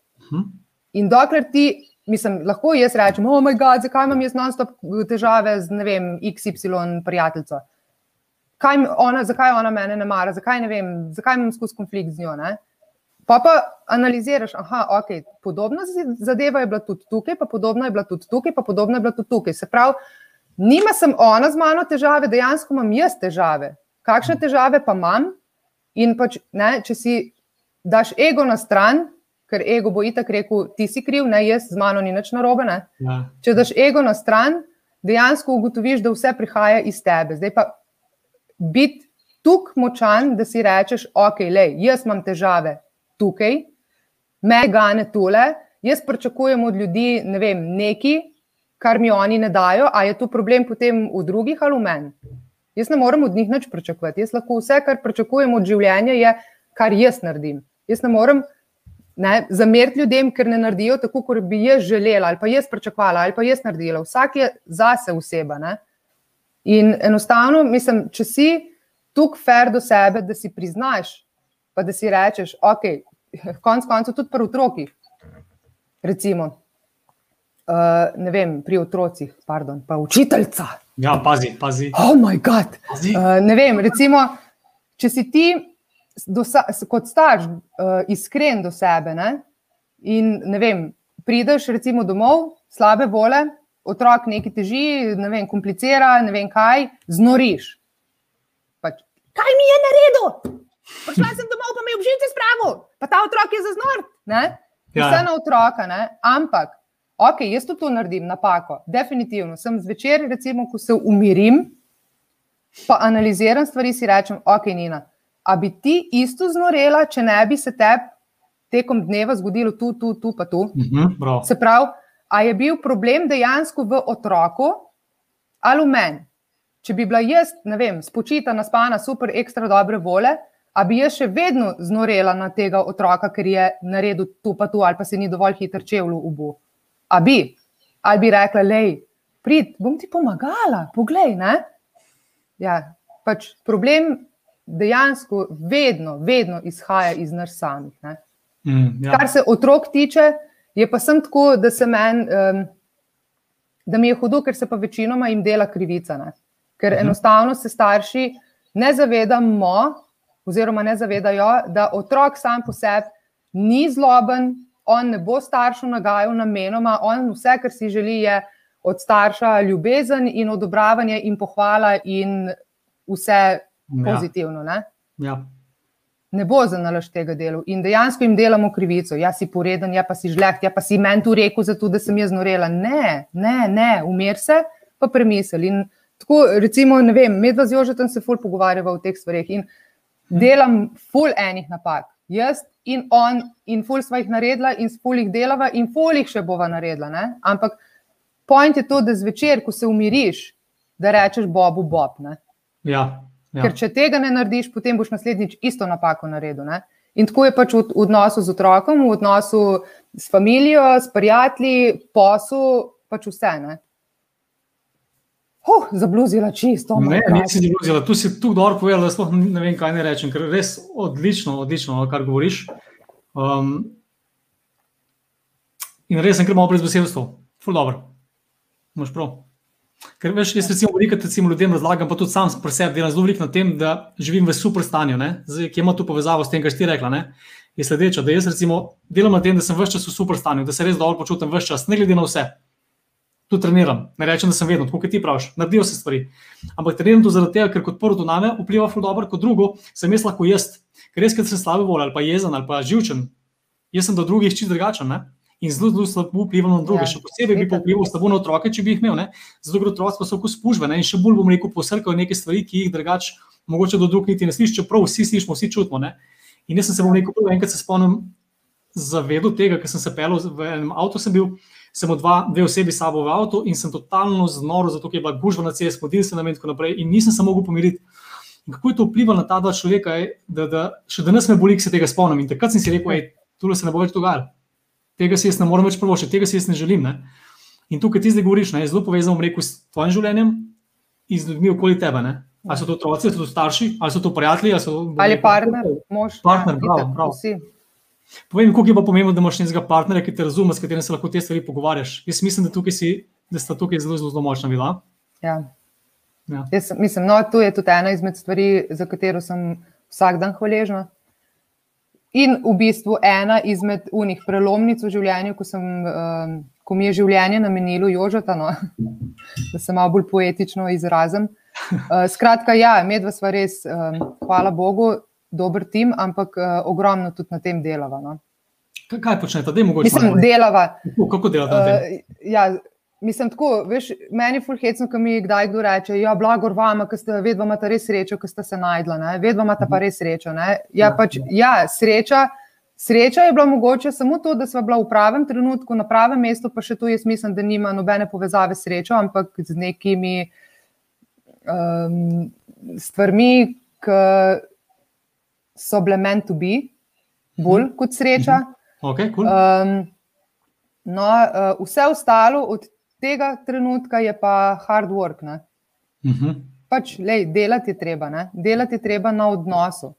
In dokler ti. Mislim, lahko jaz rečem, oh, moj bog, zakaj imam jaz non-stop težave z, ne vem, XY prijateljico kaj ona, zakaj ona mene ne mara, zakaj ne vem, zakaj imam skozi konflikt z njo. Ne? Pa pa analiziraš, da okay, podobna zadeva je bila tudi tukaj, pa podobna je bila tudi tukaj, pa podobna je bila tudi tukaj. Se pravi, nima sem ona z mano težave, dejansko imam jaz težave. Kakšne težave pa imam? In pač, ne, če si daš ego na stran, ker ego bo itak rekel, ti si kriv, ne jaz z mano ni nič narobe. Ja. Če daš ego na stran, dejansko ugotoviš, da vse prihaja iz tebe. Zdaj pa biti tako močan, da si rečeš, ok, lej, jaz imam težave tukaj, me gane tole, jaz pričakujem od ljudi ne vem, nekaj, kar mi oni ne dajo, a je to problem potem v drugih ali v meni. Jaz ne morem od njih nič pričakovati. Jaz lahko vse, kar pričakujem od življenja, je, kar jaz naredim. Jaz ne morem ne, zameriti ljudem, ker ne naredijo tako, kot bi jaz želela, ali pa jaz pričakovala, ali pa jaz naredila. Vsak je zase oseba. Ne. In enostavno, mislim, če si tukaj fair do sebe, da si priznaš, pa da si rečeš, ok, konc koncev tudi pri otrokih. Recimo, uh, ne vem, pri otrocih, pardon, pa učiteljca. Ja, pazi, pazi. Oh, moj bog. Uh, ne vem, recimo, če si ti kot starš uh, iskren do sebe ne? in ne vem, prideš recimo domov, slabe vole, otrok nekaj teži, ne vem, komplicira, ne vem kaj, znoriš. Pač, kaj mi je naredil? Prišla sem domov, pa mi je obživce spravil, pa ta otrok je za znor. Ja. Vse na otroka, ne? ampak, ok, jaz to, to naredim, napako, definitivno. Sem zvečer, recimo, ko se umirim, pa analiziram stvari, si rečem, ok, Nina, a bi ti isto znorela, če ne bi se tebi tekom dneva zgodilo tu, tu, tu, pa tu. Mhm, -huh, se pravi, A je bil problem dejansko v otroku ali v meni? Če bi bila jaz, ne vem, spočita, naspana, super, ekstra dobre vole, a bi jaz še vedno znorela na tega otroka, ker je naredil to pa to, ali pa se ni dovolj hitro čevlju ubu. A bi, ali bi rekla, lej, prid, bom ti pomagala, poglej. Ne? Ja, pač problem dejansko vedno, vedno izhaja iz nas samih. Mm, ja. Kar se otrok tiče, Je pa sem tako, da, men, um, da mi je hudo, ker se pa večinoma jim dela krivica. Ne? Ker mhm. enostavno se starši ne zavedamo, oziroma ne zavedajo, da otrok sam po sebi ni zloben, on ne bo staršu nagajal namenoma, on vse, kar si želi, je od starša ljubezen in odobravanje in pohvala in vse ja. pozitivno. Ja. Ja ne bo za nalaž tega dela. In dejansko jim delamo krivico. Ja, si poreden, ja, pa si žleht, ja, pa si meni tu rekel, zato da sem jaz norela. Ne, ne, ne, umir se, pa premisli. In tako, recimo, ne vem, medva z Jožetom se ful pogovarjava o teh stvareh in delam ful enih napak. Jaz in on, in ful sva jih naredila, in ful jih delava, in ful jih še bova naredila. Ne? Ampak point je to, da zvečer, ko se umiriš, da rečeš Bobu Bob. Ne? Ja, Ja. Ker če tega ne narediš, potem boš naslednjič isto napako naredil. Ne? In tako je pač v odnosu z otrokom, v odnosu s familijo, s prijatelji, poslu, pač vse. Ne? Uh, zabluzila čisto. Ne, nisi zabluzila. Tu si tu dobro povedala, da sploh ne vem, kaj ne rečem, ker res odlično, odlično, kar govoriš. Um, in res sem kar malo brez besedstva. Ful dobro. Moš prav. Ker veš, jaz recimo veliko recimo ljudem razlagam, pa tudi sam pri sebi delam zelo veliko na tem, da živim v super stanju, Zdaj, ki ima tu povezavo s tem, kar si ti rekla. Ne? Je sledeča, da jaz recimo delam na tem, da sem vse čas v super stanju, da se res dobro počutim vse čas, ne glede na vse. Tu treniram, ne rečem, da sem vedno, tako kot ti praviš, naredijo se stvari. Ampak treniram to zaradi tega, ker kot prvo to name vpliva ful dobro, kot drugo sem jaz lahko jaz. Ker res, ker sem slabe volje ali pa jezen ali pa živčen, jaz sem do drugih čist drugačen. Ne? in zelo, zelo slabo vplival na druge. Ja, še posebej bi pa vplival slabo na otroke, če bi jih imel. Ne? Zato, ker otroci pa so lahko spužve in še bolj bom rekel, posrkajo neke stvari, ki jih drugače mogoče do drugih niti ne slišiš, čeprav vsi slišimo, vsi čutimo. Ne? In jaz sem se bom rekel, prvo enkrat se spomnim zavedel tega, ker sem se pelil v enem avtu, sem bil. Sem dva, dve osebi sabo v avtu in sem totalno znoro, zato je bila gužva na cesti, spodil se na meni in tako naprej. In nisem se mogel pomiriti. In kako je to vplivalo na ta dva človeka, je, da, da še danes me boli, se tega spomnim. In takrat sem si rekel, da se ne bo več dogajalo tega si jaz ne morem več prvošiti, tega si jaz ne želim. Ne? In tukaj ti zdaj govoriš, ne, je zelo povezano rekel, s tvojim življenjem in z ljudmi okoli tebe. Ne? Ali so to otroci, ali so to starši, ali so to prijatelji, ali, so, ali partner, mož. Partner, ja, prav, prav. Povej mi, koliko je pa pomembno, da imaš nekega partnerja, ki te razume, s katerim se lahko te stvari pogovarjaš. Jaz mislim, da, tukaj si, da sta tukaj zelo, zelo, zelo močna bila. Ja. Ja. Jaz, mislim, no, to je tudi ena izmed stvari, za katero sem vsak dan hvaležna. In v bistvu ena izmed unih prelomnic v življenju, ko, sem, um, ko mi je življenje namenilo Jožota, no, da se malo bolj poetično izrazim. Uh, skratka, ja, medva sva res, um, hvala Bogu, dober tim, ampak uh, ogromno tudi na tem delava. No. Kaj počnete, da je mogoče? Mislim, delava. Kako delava? Uh, ja, Mislim, tako, veš, meni je fulhecno, ko mi kdaj kdo reče: Ja, blagor vam, ker ste vedno imate res srečo, ker ste se najdla, vedno imate pa mhm. res srečo. Ja, ja, pač, ja sreča, sreča je bila mogoče samo to, da smo bila v pravem trenutku, na pravem mestu, pa še to jaz mislim, da nima nobene povezave s srečo, ampak z nekimi um, stvarmi, ki so bile meant to be, bolj kot sreča. Okay, cool. um, no, uh, vse ostalo od tega trenutka je pa hard work. Uh mhm. -huh. pač, lej, delati je treba, ne? delati je treba na odnosu.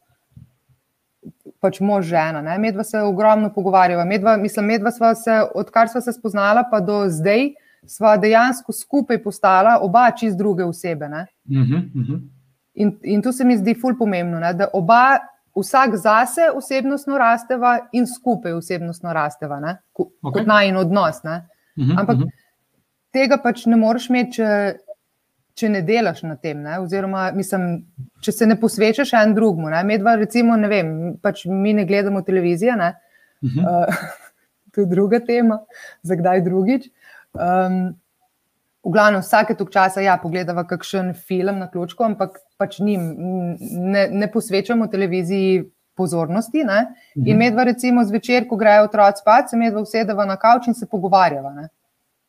Pač mož žena. Ne? Medva se ogromno pogovarjava. Medva, mislim, medva sva se, odkar sva se spoznala, pa do zdaj, sva dejansko skupaj postala oba čist druge osebe. Uh -huh, uh -huh. In, in to se mi zdi ful pomembno, ne? da oba, vsak zase osebnostno rasteva in skupaj osebnostno rasteva, okay. kot naj in odnos. Uh -huh, Ampak uh -huh tega pač ne moreš imeti, če, če ne delaš na tem. Ne? Oziroma, mislim, če se ne posvečaš en drugmu. Medva, recimo, ne vem, pač mi ne gledamo televizije. Ne? Uh -huh. uh, to je druga tema, za kdaj drugič. Um, v glavnem, vsake tok časa ja, pogledamo kakšen film na ključku, ampak pač njim ne, ne posvečamo televiziji. Pozornosti, -huh. In mhm. medva, recimo, zvečer, ko grejo otroci spat, se medva usedeva na kavč in se pogovarjava.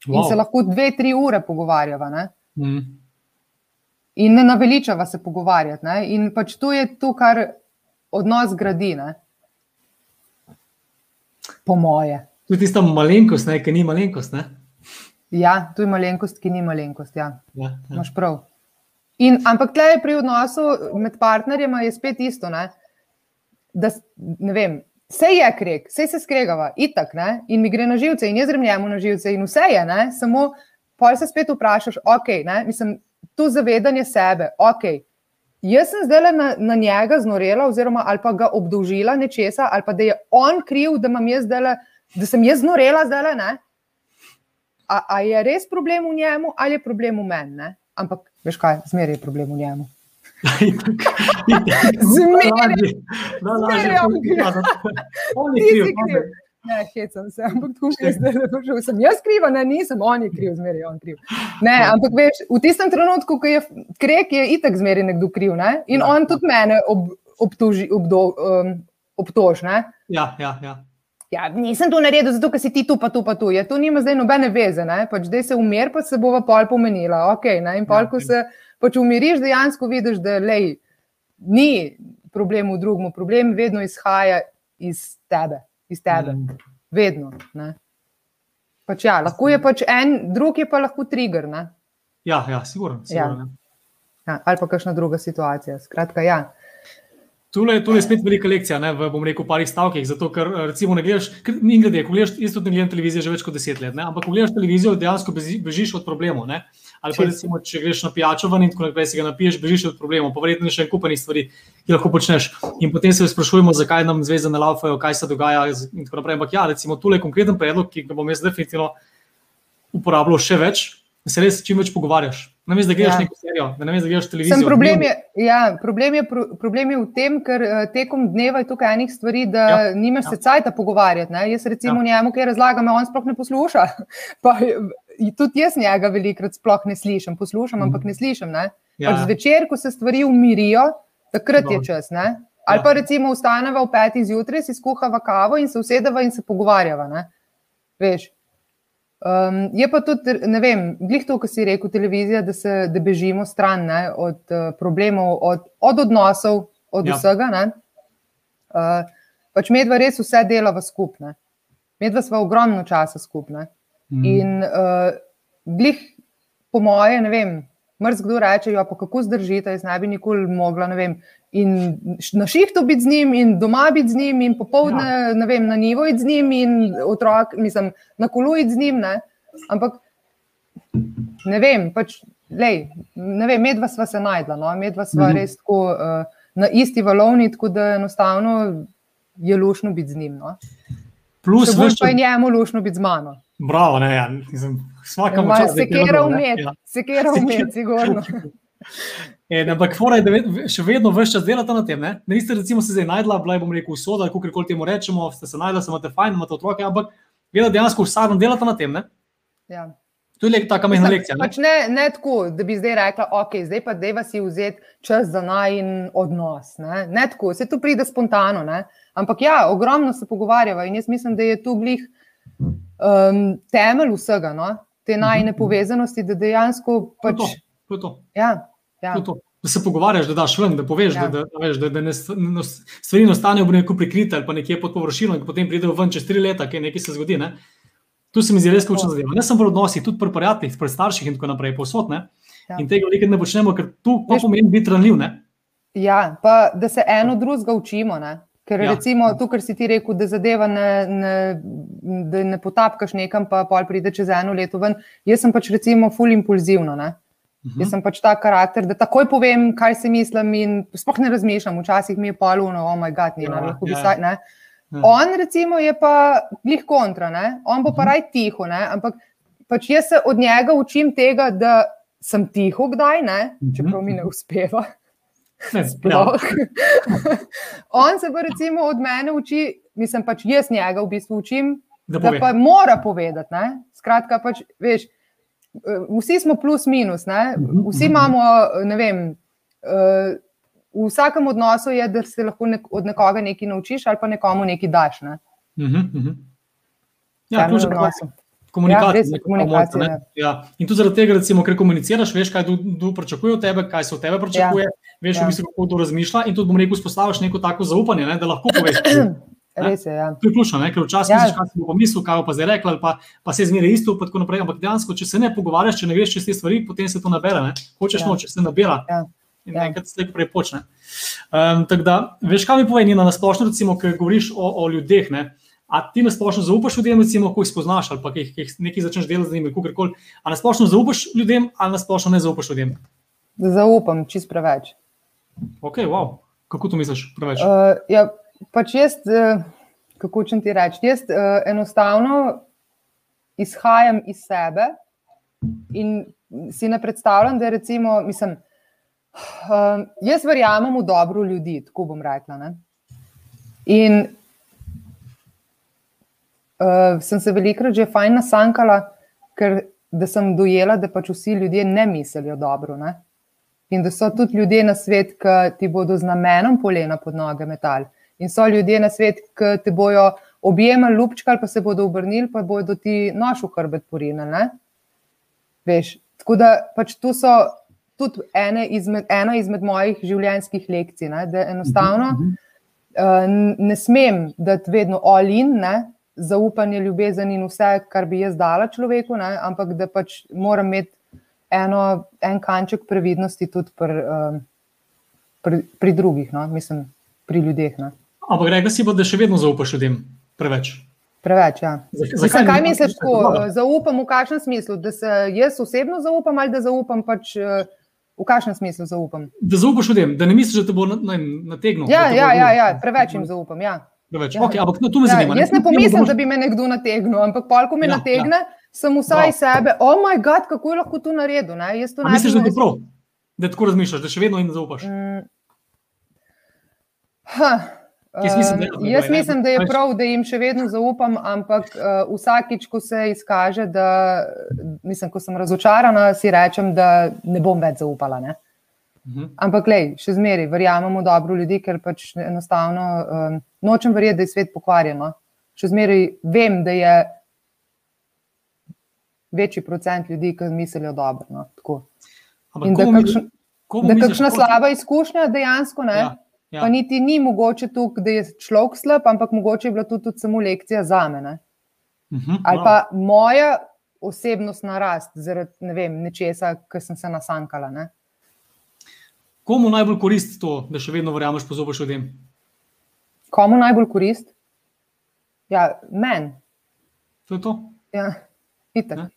Wow. in se lahko dve, tri ure pogovarjava. Mm. In ne naveličava se pogovarjati. Ne? In pač to je to, kar odnos gradi. Ne? Po moje. Je tista malenkost, ne? ki ni malenkost. Ne? Ja, to je malenkost, ki ni malenkost. Ja. Ja, ja. Máš prav. In, ampak tle pri odnosu med partnerjema je spet isto. Ne? Da, ne vem, Vse je krek, vse se skregava, itak, ne? in mi gre na živce, in jaz grem njemu na živce, in vse je, ne? samo pol se spet vprašaš, ok, ne? mislim, to zavedanje sebe, ok. Jaz sem zdaj na, na njega znorela, oziroma ali pa ga obdolžila nečesa, ali pa da je on kriv, da, zdajle, da sem jaz znorela zdaj. A, a je res problem v njemu, ali je problem v meni? Ampak, veš kaj, zmeraj je problem v njemu. Zmeraj. Ne, hecam se, ampak tukaj zdaj ne prišel. Sem jaz kriva, ne, nisem, on je kriv, zmeraj on kriv. Ne, ampak veš, v tistem trenutku, ko je krek, je itak zmeraj nekdo kriv, ne? In ja, on tudi mene ob, obtuži, obdo, um, obtož, ne? Ja, ja, ja. Ja, nisem to naredil, zato ker si ti tu, pa tu, pa tu. Ja, to nima zdaj nobene veze, ne? Pač zdaj se umir, pa se bova pol pomenila, ok, ne? In pol, ko ja, se... Ja pa če umiriš, dejansko vidiš, da lej, ni problem v drugem, problem vedno izhaja iz tebe, iz tebe. Mm. vedno. Pač ja, lahko je pač en, drug je pa lahko trigger. Ne? Ja, ja, sigurno. sigurno. Ja. Ja, ali pa kakšna druga situacija. Skratka, ja. Tule, tule je spet velika lekcija, ne, v rekel, parih stavkih. Zato, ker recimo, ne gledaš, ni glede, ko gledaš, jaz tudi ne gledam televizijo že več kot deset let, ne, ampak ko gledaš televizijo, dejansko bežiš od problemov. Ne. Ali pa recimo, če greš na pijačo ven in tako naprej, si ga napiješ, bežiš od problemov, pa verjetno še en kup enih stvari, ki lahko počneš. In potem se sprašujemo, zakaj nam zveze ne laufajo, kaj se dogaja. In tako naprej. Ampak ja, recimo, tule je konkreten predlog, ki ga bom jaz definitivno uporabljal še več, da se res čim več pogovarjaš. Namesto da gledaš ja. neko serijo, da namesto da gledaš televizijo. Sem problem, je, ja, problem, je, problem je v tem, ker uh, tekom dneva je tukaj enih stvari, da ja. nimaš ja. se cajta pogovarjati. Ne? Jaz recimo ja. njemu, kaj razlagam, on sploh ne posluša. pa, tudi jaz njega velikrat sploh ne slišim, poslušam, mm. ampak ne slišim. Ne? Ja. Pač zvečer, ko se stvari umirijo, takrat no. je čas. Ne? Ali ja. pa recimo ustaneva v petih zjutraj, si skuhava kavo in se usedeva in se pogovarjava. Veš, Um, je pa tudi, ne vem, glih to, kar si rekel, televizija, da se da bežimo stran ne, od uh, problemov, od, od odnosov, od ja. vsega. Uh, pač medva res vse delava skupaj. Medva sva ogromno časa skupaj. Mm. In uh, glih, po moje, ne vem, mrz kdo reče, jo, pa kako zdržite, jaz ne bi nikoli mogla, ne vem. In na šihtu biti z njim, in doma biti z njim, in popoldne ja. vem, na nivo biti z njim, in otrok, mislim, na kolu biti z njim. Ne? Ampak ne vem, pač, lej, ne vem, medva sva se najdla, no? medva sva mhm. res tako uh, na isti valovni, tako da enostavno je lušno biti z njim. No? Plus, veš, pa je njemu lušno biti z mano. Bravo, ne, ja, mislim, ja, čas, sekera umet, ja. sekera umet, sigurno. E, ampak, fora je, da še vedno vse čas delate na tem. Ne, ne niste, recimo, se zdaj najdla, bila je, bom rekel, usoda, kako koli temu rečemo, ste se najdla, se imate fajn, imate otroke, ampak, vedno dejansko vsak dan delate na tem. Ne? Ja. To je taka mehna lekcija. Ne? Pač ne, ne tako, da bi zdaj rekla, ok, zdaj pa deva si vzeti čas za naj in odnos. Ne, ne tako, se tu pride spontano. Ne? Ampak ja, ogromno se pogovarjava in jaz mislim, da je tu glih um, temelj vsega, no? te mhm. povezanosti, da dejansko. Pač, to, to, to. Ja, ja. To. Da se pogovarjaš, da daš ven, da poveš, ja. da, da, veš, da, da ne, no, stvari ne ostanejo neko prikrite ali pa nekje pod površino, in potem pridejo ven čez tri leta, kaj nekaj se zgodi. Ne? Tu se mi zdi res ključna zadeva. Ne samo v odnosih, tudi pri prijateljih, pri starših in tako naprej, posod. Ne? Ja. In tega nekaj ne počnemo, ker tu pa pomeni biti ranljiv. Ne? Ja, pa da se eno drugega učimo. Ne? Ker ja. recimo to, kar si ti rekel, da zadeva ne, ne, da ne potapkaš nekam, pa pol pride čez eno leto ven. Jaz sem pač recimo full impulzivno. Ne? Uh mhm. -huh. Jaz sem pač ta karakter, da takoj povem, kaj si mislim, in sploh ne razmišljam. Včasih mi je polno, oh moj bog, ni ja, lahko bi saj. Ja. On, recimo, je pa glih kontra, ne? on bo pa uh mhm. -huh. raj tiho, ne? ampak pač jaz se od njega učim tega, da sem tiho, kdaj ne, čeprav mi ne uspeva. Sploh. On se pa recimo od mene uči, mislim pač jaz njega v bistvu učim, da, da pa mora povedati. Ne? Skratka, pač, veš, vsi smo plus minus, ne? vsi imamo, ne vem. Uh, V vsakem odnosu je, da se lahko nek, od nekoga nekaj naučiš, ali pa nekomu nekaj daš. Ne? Uh -huh, uh -huh. Ja, to je komunikacija. Ja, komunikacija pomoč, ja. In tudi zaradi tega, recimo, ker komuniciraš, veš, kaj kdo pričakuje od tebe, kaj se od tebe pričakuje, ja. veš, ja. v bistvu, kako kdo razmišlja. In tudi, bom rekel, spostaviš neko tako zaupanje, ne, da lahko poveš. Res je. Ja. To je ključno, ker včasih ja. kaj si pomislil, kaj pa zdaj rekel, pa, pa se zmeraj isto. Ampak dejansko, če se ne pogovarjaš, če ne veš čez te stvari, potem se to nabere. Ne. Hočeš ja. noč, se nabira. Ja. In ja. enkrat se prej počne. Um, tako da, veš, kaj mi poveni na splošno, recimo, ker govoriš o, o ljudeh. Ne. A ti na splošno zaupaš ljudem, recimo, ko jih spoznaš ali pa jih, jih nekaj začneš delati z njimi, kako koli. A na splošno zaupaš ljudem ali na splošno ne zaupaš ljudem? Zaupam, čist preveč. Ok, wow. Kako to misliš, preveč? Uh, ja, pač jaz, uh, kako če ti rečem, jaz uh, enostavno izhajam iz sebe in si ne predstavljam, da je recimo, mislim, uh, jaz verjamem v dobro ljudi, tako bom rekla. Ne? In uh, sem se velikokrat že fajn nasankala, ker sem dojela, da pač vsi ljudje ne mislijo dobro. Ne? In da so tudi ljudje na svet, ki ti bodo z namenom polena pod noge metali. In so ljudje na svet, ki te bojo objemali, lupčkali, pa se bodo obrnili, pa bodo ti noš v hrbet porinili. Veš, tako da pač tu so tudi izmed, ena izmed mojih življenjskih lekcij, ne? da enostavno uh, ne smem dati vedno all-in, zaupanje, ljubezen in vse, kar bi jaz dala človeku, ne? ampak da pač moram imeti eno, en kanček previdnosti tudi pri, um, pri, pri drugih, no? mislim, pri ljudeh. Ne? Ampak rekel si, da še vedno zaupaš ljudem preveč. Preveč, ja. Zakaj, kaj misliš, da zaupam v kakšnem smislu? Da se jaz osebno zaupam ali da zaupam pač. Uh, V kakšnem smislu zaupam? Da zaupaš ljudem, da ne misliš, da te bo nategnil. Ja, ja, ja, ja, preveč jim zaupam. Ja. Ja. Okay, ampak, no, ja, jaz ne pomislim, da bi me nekdo nategnil, ampak polk me ja, nategne, ja. sem vsaj sebe, oh moj bog, kako je lahko to naredil. To misliš, da je to prav, da tako razmišljaš, da še vedno jim zaupaš? Mm. Jaz mislim, da, uh, jaz mislim, da je prav, da jim še vedno zaupam, ampak uh, vsakič, ko se izkaže, da mislim, ko sem razočarana, si rečem, da ne bom več zaupala. Ne? Uh mhm. -huh. Ampak, lej, še zmeraj verjamemo dobro ljudi, ker pač enostavno um, nočem verjeti, da je svet pokvarjen. No? Še zmeraj vem, da je večji procent ljudi, ki mislijo dobro. No? In da je kakšna slaba izkušnja dejansko ne. Ja. Ja. Pa niti ni mogoče tukaj, da je človek slab, ampak mogoče je bila to tudi samo lekcija za me. Ne? Uh mhm, -huh, Ali pa no. moja osebnostna rast zaradi ne vem, nečesa, ki sem se nasankala. Ne? Komu najbolj koristi to, da še vedno verjameš, pa zobiš ljudem? Komu najbolj koristi? Ja, meni. To je to. Ja, itak. Ne?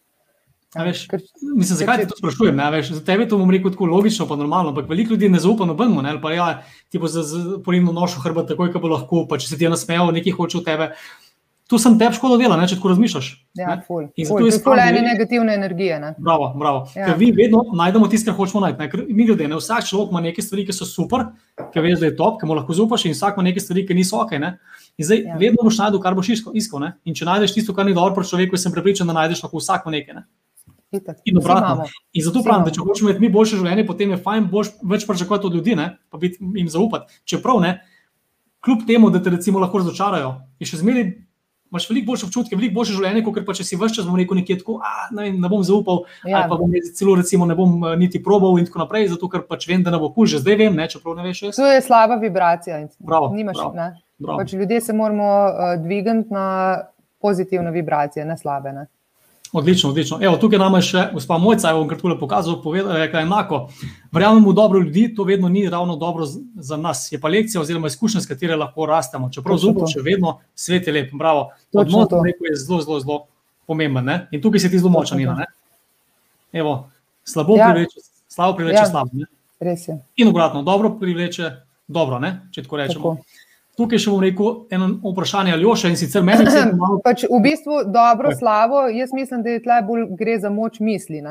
Veš, mislim, zakaj ti to sprašujem? Veš, za tebe to bom rekel tako logično, pa normalno, ampak veliko ljudi ne zaupa nobeno. Ne? Pa ja, ti bo za polino nošo hrbet, takoj, ko bo lahko, pa če se ti je nasmejal, nekaj hoče od tebe. Tu sem tebi škodo dela, ne, če tako razmišljaš. Ja, ful, ful. Je to je ena negativna energija. Ne? Bravo, bravo. Ja. Ker vi vedno najdemo tisto, kar hočemo najti. Ne? Mi glede, ne? vsak človek ima neke stvari, ki so super, ki veš, da je top, ki mu lahko zaupaš, in vsak ima neke stvari, ki niso ok. Ne? In zdaj ja. vedno boš najdel, kar boš iskal. In če najdeš tisto, kar ni dobro pri človeku, sem prepričan, da najdeš lahko vsak nekaj. Ne? In obratno. In zato pravim, da če hočemo imeti mi boljše življenje, potem je fajn boš več pričakovati od ljudi, ne? pa biti jim zaupati. Čeprav ne, kljub temu, da te recimo lahko razočarajo, je še zmeraj. Imáš veliko boljše občutke, veliko boljše življenje, kot pa če si vse čas neko nekje tako, a, ne, ne bom zaupal, ja. ali pa bom celo recimo ne bom eh, niti probal in tako naprej, zato ker pač vem, da ne bo kul, že zdaj vem, ne, čeprav ne veš. Jaz. To je slaba vibracija. Bravo, Nimaš, bravo, bravo. Pač ljudje se moramo uh, dvigati na pozitivne vibracije, ne slabe. Ne? Odlično, odlično. Evo, tukaj nam je še gospa Mojca, ki je kratko pokazala, povedala je, da je enako. Verjamemo v dobro ljudi, to vedno ni ravno dobro za nas. Je pa lekcija oziroma izkušnja, s katero lahko rastemo. Čeprav zupamo, še vedno svet je lep. Bravo. Odnos je zelo, zelo, zelo pomemben. Ne? In tukaj si ti zelo močan. Evo, slabo ja. privleče, slabo privleče ja. slabo. Res je. In obratno, dobro privleče dobro, ne? če tako rečemo. Tako. Tukaj še bom rekel eno vprašanje ali še in sicer meni. Malo... Pač v bistvu dobro, Kaj? slabo, jaz mislim, da je tle bolj gre za moč misli.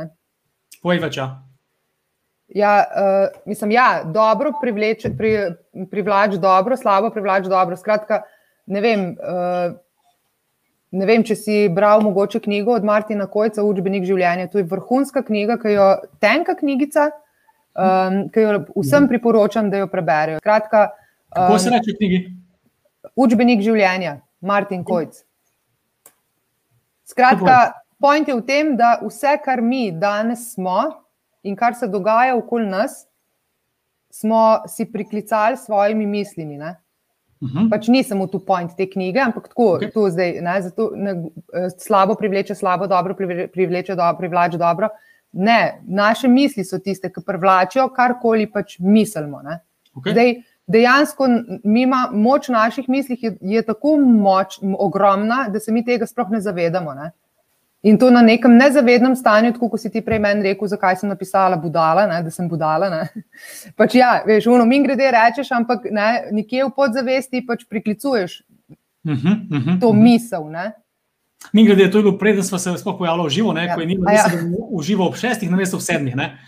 Povej več. Ja. Ja, uh, mislim, ja, dobro privleče, pri, privlač dobro, slabo privlač dobro. Skratka, ne vem, uh, ne vem, če si bral mogoče knjigo od Martina Kojca, Učbenik življenja. To je vrhunska knjiga, ki jo tenka knjigica, um, ki jo vsem priporočam, da jo preberejo. Skratka, Kako se reče knjigi? Učbenik življenja, Martin Kojc. Skratka, point je v tem, da vse, kar mi danes smo in kar se dogaja okoli nas, smo si priklicali s svojimi mislimi. Ne? Uh mhm. -huh. Pač nisem v tu point te knjige, ampak tako, okay. tu zdaj, ne, zato, ne, slabo privleče, slabo, dobro privleče, dobro privlače, dobro. Ne, naše misli so tiste, ki privlačijo karkoli pač mislimo. Okay. Zdaj, dejansko ima, moč naših misli je, je tako moč, ogromna, da se mi tega sploh ne zavedamo. Ne? In to na nekem nezavednem stanju, tako kot si ti prej meni rekel, zakaj sem napisala budala, ne, da sem budala. Pač ja, veš, uno, mi grede rečeš, ampak ne, nekje v podzavesti pač priklicuješ uh -huh, uh -huh, to misel. Ne. Mi grede, to je bilo prej, da smo se sploh pojavili v živo, ne, ja. ko je njima ja. v živo ob šestih, na mestu ob sedmih. Ne.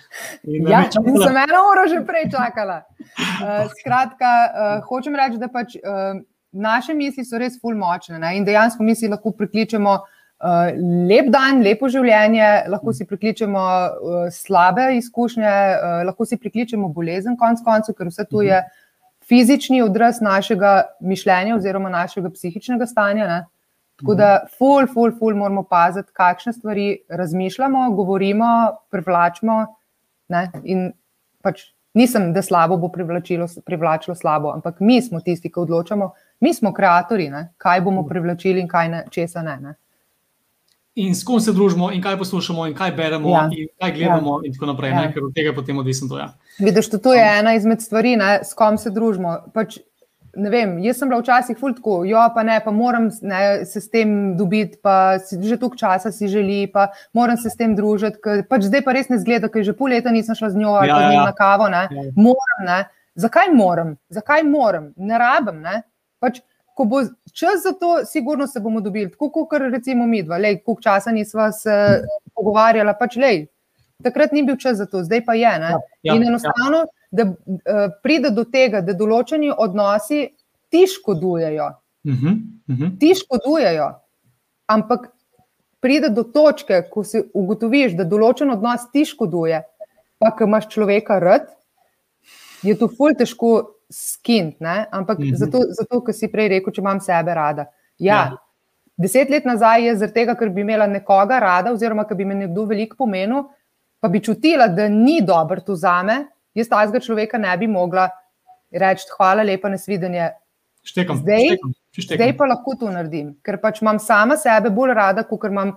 In, ja, čakala... in sem eno uro že prej čakala. Uh, skratka, uh, hočem reči, da pač uh, naše misli so res ful močne ne, in dejansko mi si lahko prikličemo uh, lep dan, lepo življenje, lahko si prikličemo uh, slabe izkušnje, uh, lahko si prikličemo bolezen, konc koncev, ker vse to je fizični odraz našega mišljenja oziroma našega psihičnega stanja. Ne. Tako da, ful, ful, ful, moramo paziti, kakšne stvari razmišljamo, govorimo, privlačimo. Ne? In pač nisem, da slabo bo privlačilo slabo, ampak mi smo tisti, ki odločamo, mi smo ustvarjalci, kaj bomo privlačili in kaj ne, česa ne. ne? In s kom se družimo, in kaj poslušamo, in kaj beremo, ja. in kaj gledamo, ja. in tako naprej, ja. ker od tega potem odvisno to je. Ja. Vidiš, to je ena izmed stvari, ne, s kom se družimo. Pač, ne vem, jaz sem bila včasih fultko, jo pa ne, pa moram ne, se s tem dobiti, pa si, že toliko časa si želi, pa moram se s tem družiti. Pač zdaj pa res ne zgleda, ker že pol leta nisem šla z njo ali ja, ja. na kavo. Ne. Ja. Moram, ne. Zakaj moram? Zakaj moram? Ne rabim. Ne. Pač ko bo čas za to, sigurno se bomo dobili. Tako kot recimo mi dva, koliko časa nisva se pogovarjala, pač lej. Takrat ni bil čas za to, zdaj pa je. Ja, ja, In enostavno, ja. Da uh, pride do tega, da določeni odnosi ti škodujejo. Uh -huh, uh -huh. Ti škodujejo, ampak pride do točke, ko si ugotoviš, da določen odnos ti škoduje, pa ki imaš človeka rad, je to fulj težko skint, ne? ampak mm -hmm. zato, zato ker si prej rekel, če imam sebe rada. Ja, ja. Deset let nazaj je zaradi tega, ker bi imela nekoga rada, oziroma ker bi me nekdo veliko pomenil, pa bi čutila, da ni dobro to za me, jaz tazga človeka ne bi mogla reči: Hvala lepa, nasvidenje. Štekam, zdaj, štekam, štekam. zdaj pa lahko to naredim, ker pač imam sama sebe bolj rada, kot imam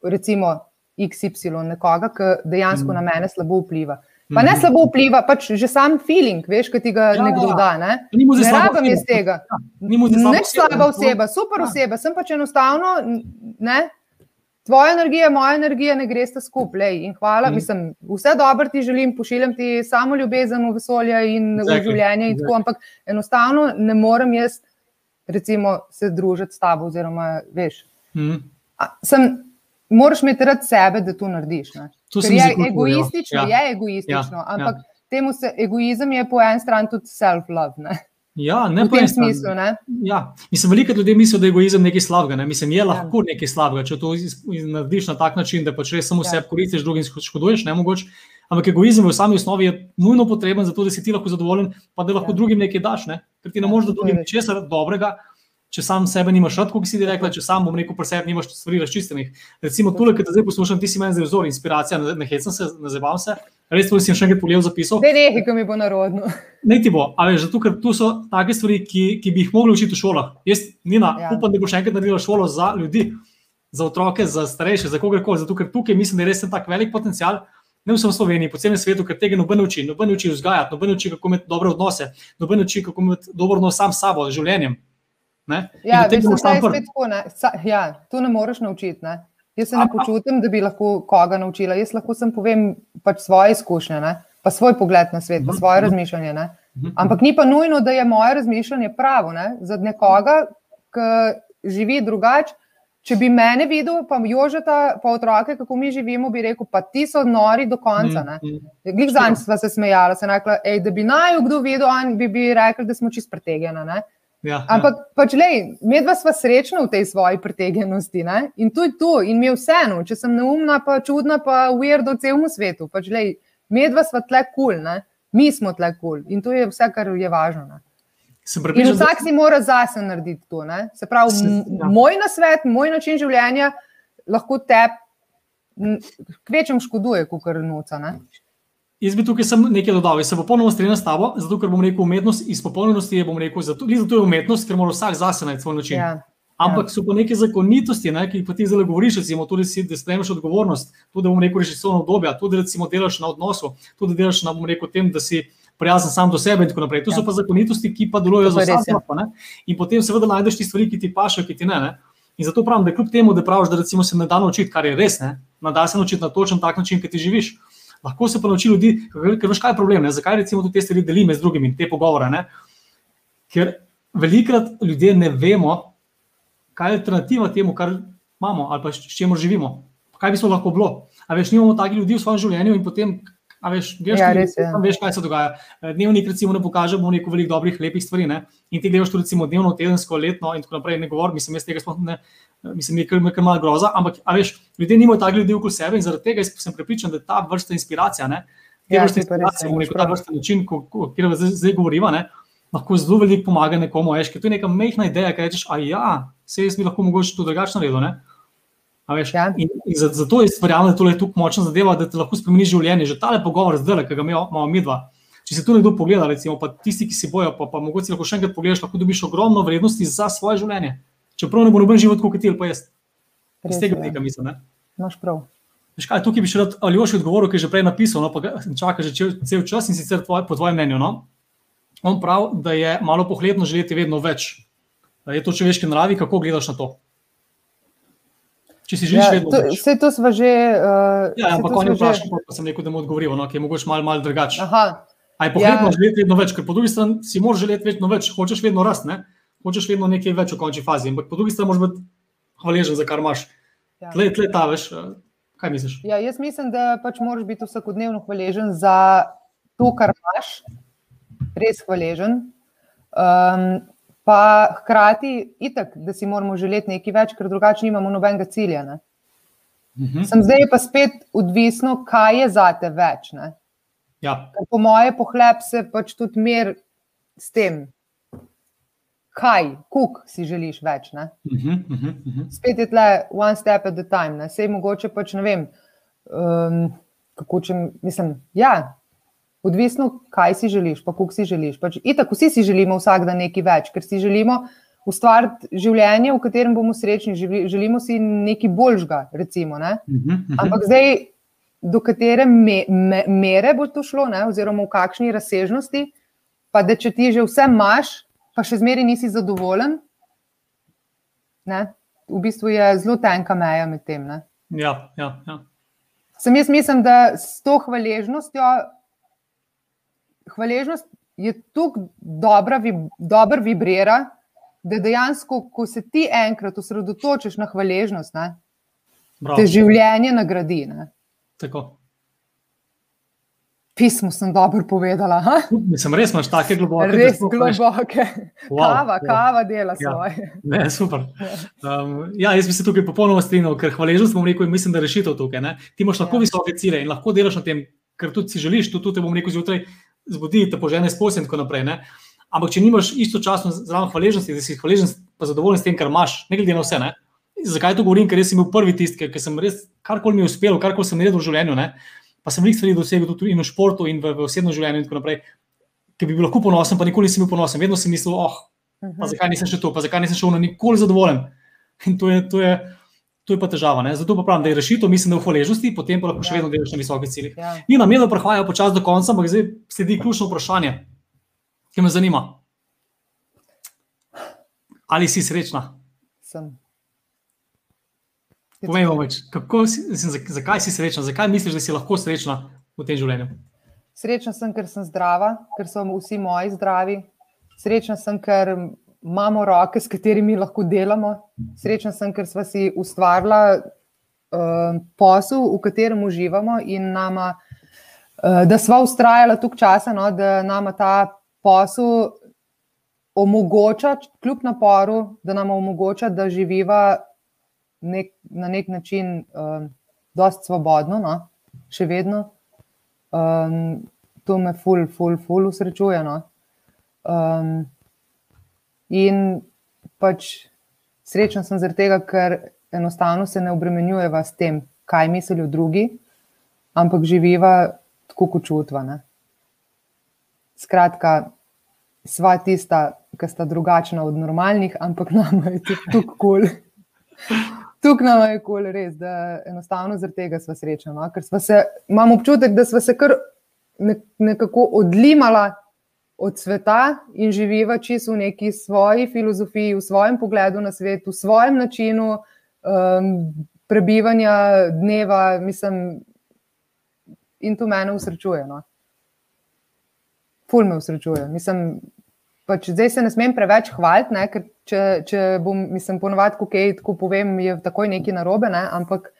recimo XY, nekoga, ki dejansko mm. na mene slabo vpliva. Pa ne mhm. slabo vpliva, pač že sam feeling, veš, ki ti ga ja, nekdo ja. da. Ne, ne rabim iz tega. Ja, Neč slaba oseba, super ja. oseba, sem pač enostavno. Ne, tvoja energija, moja energija ne gresta skupaj. In hvala, mm. mislim, vse dobro ti želim, pošiljam ti samo ljubezen v vesolje in v življenje. In tako, ampak enostavno ne morem jaz, recimo, se družiti s tabo. Oziroma, veš, mm. a, sem, moraš imeti rad sebe, da to narediš. To je egoistično, ja. je egoistično, ja. ampak ja. temu se egoizem je po eni strani tudi self-love. Ja, ne v tem smislu. Ne? Ja. Mislim, veliko ljudi misli, da je egoizem nekaj slabega. Ne? Mislim, je ja. lahko ja. nekaj slabega, če to narediš na tak način, da pač res samo ja. sebi koristiš, drugim škoduješ, ne mogoče. Ampak egoizem v sami osnovi je nujno potreben, zato da si ti lahko zadovoljen, pa da lahko ja. drugim nekaj daš. Ne? Ker ti ne ja, moreš dati drugim česar dobrega, če sam sebe nimaš rad, kot si ti rekla, če sam bom rekel, pri sebi nimaš stvari razčiščenih. Recimo, tole, ki te zdaj poslušam, ti si meni zelo vzor, inspiracija, ne hecam se, ne zabavam se. Res, to si še enkrat pogledal zapisal. Ne, ne, ki mi bo narodno. Ne ti bo, ali zato, ker tu so take stvari, ki, ki bi jih mogli učiti v šolah. Jaz, Nina, ja. upam, da bo še enkrat naredila šolo za ljudi, za otroke, za starejše, za kogarkoli. Zato, ker tukaj mislim, da je res tak velik potencial. Ne samo v Sloveniji, po celem svetu, ker tega noben uči, noben uči vzgajati, noben uči, kako imeti dobre odnose, noben uči, kako imeti dobro odnos sam s sabo, z življenjem. Ja, veš, tako, ne? Sa, ja, to ne moreš naučiti. Ne? Jaz se ne počutim, da bi lahko koga naučila. Jaz lahko sem povem pač svoje izkušnje, ne? pa svoj pogled na svet, pa mhm, svoje mhm. razmišljanje. Ne? Mhm, Ampak ni pa nujno, da je moje razmišljanje pravo ne? za nekoga, ki živi drugače. Če bi mene videl, pa Jožeta, pa otroke, kako mi živimo, bi rekel, pa ti so nori do konca. Glej, zanj sva se smejala, se rekla, ej, da bi naj kdo videl, bi, bi rekel, da smo čist pretegena. Ja, Ampak, ja. pač, medva sva srečna v tej svoji pretegenosti ne? in to je to, in mi je vseeno, če sem neumna, pa čudna, pa ujer do celemu svetu. Pač, lej, medva sva tle kul, cool, mi smo tle kul cool. in to je vse, kar je važno. In vsak si mora zase narediti to. Ne? Se pravi, ja. moj nasvet, moj način življenja lahko te kvečem škoduje, kot kar nuca. Jaz bi tukaj nekaj dodal, jaz se popolnoma strinjam s tabo, zato ker bom rekel, umetnost iz popolnosti je, rekel, zato, zato je umetnost, ker mora vsak zase najti svoj način. Ja, Ampak ja. so pa neke zakonitosti, ne, ki pa ti zelo govoriš, recimo, tudi si, da sprejmeš odgovornost, tudi da bom rekel, režisovno obdobje, tudi da delaš na odnosu, tudi da delaš na rekel, tem, da si prijazen sam do sebe in tako naprej. To ja. so pa zakonitosti, ki pa delujejo za vse. Ja. In potem seveda najdeš ti stvari, ki ti pašajo, ki ti ne. ne. In zato pravim, da kljub temu, da praviš, da recimo, se ne da naučiti, kar je res, ne, da se naučiti na točen tak način, ki ti živiš lahko se pa nauči ljudi, ker veš, kaj je problem. Ne? Zakaj recimo te stvari delimo z drugimi, te pogovore? Ne? Ker velikrat ljudje ne vemo, kaj je alternativa temu, kar imamo ali pa s čemu živimo. Kaj bi se lahko bilo? A veš, nimamo takih ljudi v svojem življenju in potem. A veš, gledaš, ja, res, ja. veš, kaj se dogaja. Dnevnik, recimo, ne pokaže neko veliko dobrih, lepih stvari. Ne? In ti gledaš, recimo, dnevno, tedensko, letno, in tako naprej. Ne govorim, mislim, jaz tega sploh ne, mislim, je kar, malo groza, ampak veš, ljudje nimajo takih ljudi okoli sebe in zaradi tega sem prepričan, da ta vrsta inspiracija, ne, ja, vrsta inspiracija, res, rekel, ta vrsta način, o katerem zdaj, zdaj govorimo, ne, lahko zelo veliko pomaga nekomu. Veš, to je neka mehna ideja, ki rečeš, a ja, se jaz bi lahko mogoče to drugače naredil. Veš, ja. in, in zato je verjamem, da je tukaj močna zadeva, da te lahko spremeni življenje. Že tale pogovor zdaj, ki ga imamo mi dva. Če se tu nekdo pogleda, recimo, pa tisti, ki si bojo, pa, pa mogoče lahko še enkrat pogledaš, lahko dobiš ogromno vrednosti za svoje življenje. Čeprav ne bo noben život, kot ti ali pa jaz. Iz tega tega mislim. Imáš prav. Veš kaj, tukaj bi še rad ali još odgovoril, ki je že prej napisal, no, pa čaka že cel čas in sicer tvoj, po tvojem mnenju. No? On pravi, da je malo pohlepno želeti vedno več. Je to človeški naravi, kako gledaš na to? Če si želiš ja, vedno to. Vse to smo že. Uh, ja, ampak on je vprašal, pa sem rekel, da mu odgovoril, no, ki je mogoče malo mal drugače. A je pohlepno ja. želeti vedno več, ker po drugi strani si moraš želeti vedno več, hočeš vedno rasti hočeš vedno nekaj več v končni fazi, ampak po drugi strani moraš biti hvaležen za kar imaš. Ja. Tle, tle ta veš, eh, kaj misliš? Ja, jaz mislim, da pač moraš biti vsakodnevno hvaležen za to, kar imaš, res hvaležen. Um, pa hkrati, itak, da si moramo želeti nekaj več, ker drugače nimamo nobenega cilja. Ne? Mhm. Sem zdaj pa spet odvisno, kaj je za te več. Ne? Ja, Ker Po moje pohlep se pač tudi mer s tem, kaj, kuk si želiš več. Ne? mhm, mhm, mhm. spet je tle one step at a time. Ne? Sej mogoče pač ne vem, um, kako če mislim. Ja, odvisno, kaj si želiš, pa koliko si želiš. Pač, itak, vsi si želimo vsak dan nekaj več, ker si želimo ustvariti življenje, v katerem bomo srečni. Želi- Želimo si nekaj boljšega, recimo. Ne? Mhm, mhm. Ampak zdaj, do katere me, me, mere bo to šlo, ne? oziroma v kakšni razsežnosti, pa da če ti že vse imaš, pa še zmeraj nisi zadovoljen, ne? v bistvu je zelo tenka meja med tem. Ne? Ja, ja, ja. Sem jaz mislim, da s to hvaležnostjo, hvaležnost je tako dobra, vib, dobro vibrira, da dejansko, ko se ti enkrat osredotočiš na hvaležnost, ne, Bravo. te življenje nagradi. Ne. Tako. Pismo sem dobro povedala. Ha? Mislim, res imaš take globoke. Res veš. globoke. Wow, Kava, wow. kava dela Ja. svoje. Ne, super. Um, ja, jaz bi se tukaj popolnoma strinjal, ker hvaležnost, bom rekel, in mislim, da rešitev tukaj. Ne? Ti imaš lahko Ja. ja. visoke cilje in lahko delaš na tem, ker tudi si želiš, tudi tu te bom rekel zjutraj, zbudi te požene sposed in tako naprej. Ne? Ampak če nimaš istočasno zraven hvaležnosti, da si hvaležen pa zadovoljen s tem, kar imaš, ne glede na vse. Ne? Zakaj to govorim? Ker jaz sem bil prvi tisti, ki sem res karkoli mi je uspelo, karkoli sem naredil v življenju, ne? pa sem veliko stvari dosegel tudi v športu in v, v osebnem življenju in tako naprej. Ki bi bil lahko ponosen, pa nikoli nisem bil ponosen. Vedno sem mislil, oh, pa zakaj nisem še to, pa zakaj nisem šel na nikoli zadovoljen. In to je, to je, to je pa težava. Ne? Zato pa pravim, da je rešitev, mislim, da v hvaležnosti, potem pa lahko še Ja. vedno delaš na visokih ciljih. Ja. Nina, medlo prehaja počasi do konca, ampak zdaj sledi ključno vprašanje, ki me zanima. Ali si srečna? Sem. Povej mi več, si, mislim, zak- zakaj si srečna, zakaj misliš, da si lahko srečna v tem življenju? Srečna sem, ker sem zdrava, ker so vsi moji zdravi. Srečna sem, ker imamo roke, s katerimi lahko delamo. Srečna sem, ker smo si ustvarila uh, posel, v katerem uživamo in nama, uh, da smo ustrajala tukaj časa, no, da nama ta posel omogoča, kljub naporu, da nam omogoča, da živiva nek, na nek način uh, dosti svobodno, no, še vedno. Um, to me ful, ful, ful usrečuje. No. Um, in pač srečen sem zaradi tega, ker enostavno se ne obremenjujeva s tem, kaj mislijo drugi, ampak živiva tako, kot čutva. Ne. Skratka, sva tista, ki sta drugačna od normalnih, ampak nam je tako kul. Tukaj nam je kul, res, da enostavno zaradi tega smo srečni. No? Ker sva se, imam občutek, da smo se kar ne, nekako odlimala od sveta in živiva čisto v neki svoji filozofiji, v svojem pogledu na svet, v svojem načinu um, prebivanja dneva, mislim, in to mene usrečuje. No? Ful me usrečuje. Mislim, pač zdaj se ne smem preveč hvaliti, ne, ker če, če bom, mislim, ponovadi, ko kaj tako povem, je takoj nekaj narobe, ne, ampak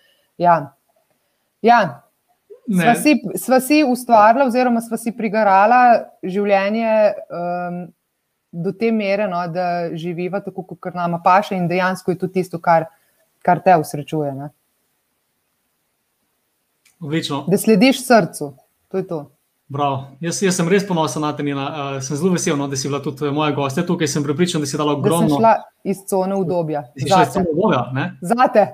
ja. ja. Sva si, sva si ustvarila, oziroma sva si prigarala življenje um, do te mere, no, da živiva tako, kot nama paše, in dejansko je to tisto, kar, kar te usrečuje. Ne. Odlično. Da slediš srcu. To je to. Bravo. Jaz, jaz sem res ponosen na te, Nina. Uh, sem zelo vesel, no, da si bila tudi moja gostja tukaj. Sem pripričan, da si dala Da ogromno. šla iz cone iz Zate. tega obdobja, ne? Zate.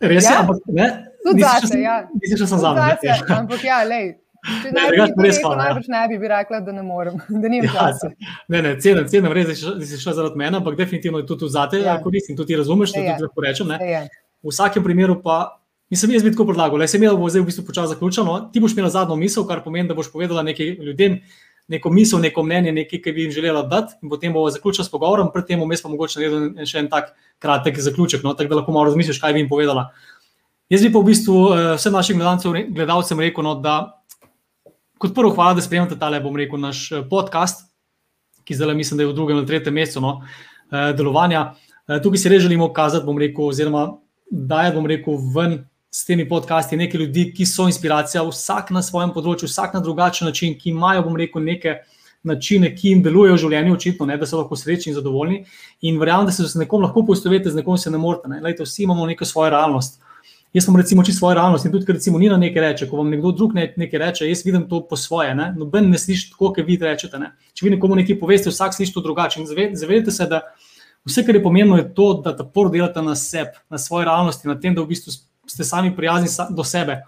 Res je, Ja. ampak ne. Tudi sem- ja. Nisi še sem za Zate, me. Ampak ja, lej. Če Ne, ne bi rekel, ja. najbrž ne bi, bi rekla, da ne morem, da nimam Ja, časa. ne, ne, cenim, cenim res, da si šla- da zaradi mene, ampak definitivno je to tudi zate Ja. ja. koristim, tudi razumeš, to Se je. tudi lahko rečem. Je. V vsakem primeru pa, mislim, jaz bi tako predlagal, da se imela bo zdaj v bistvu počasi zaključeno. Ti boš imela zadnjo misel, kar pomeni, da boš povedala nekaj ljudem, neko misel, neko mnenje, nekaj, ki bi jim želela dati, in potem bomo zaključili s pogovorom, predtem vmes pa mogoče narediti en- še en tak kratek zaključek, no, tako da lahko malo razmisliš, kaj bi jim povedala. Jaz bi pa v bistvu eh, vsem našim gledalcem, rekel, no, da kot prvo, hvala, da spremljate tale, bom rekel, naš eh, podcast, ki zdaj mislim, da je v drugem ali tretjem mesecu no, delovanja. Tukaj si res želimo kazati, bom rekel, oziroma dajati, bom rekel, ven s temi podcasti nekaj ljudi, ki so inspiracija, vsak na svojem področju, vsak na drugačen način, ki imajo, bom rekel, neke načine, ki jim delujejo v življenju, očitno, ne, da so lahko srečni in zadovoljni. In verjamem, da se z nekom lahko poistovetite, z nekom se ne morete. Ne. Lejte, vsi imamo neko svojo realnost. Jaz sem recimo čisto svojo realnost in tudi, ker recimo Nina nekaj reče, ko vam nekdo drug nekaj reče, jaz vidim to po svoje. Ne? Noben ne sliši tako, kot vi rečete. Ne? Če vi nekomu nekaj poveste, vsak sliši to drugače. Zavedajte se, da vse, kar je pomembno, je to, da ta por delate na sebi, na svoji realnosti, na tem, da v bistvu ste sami prijazni do sebe.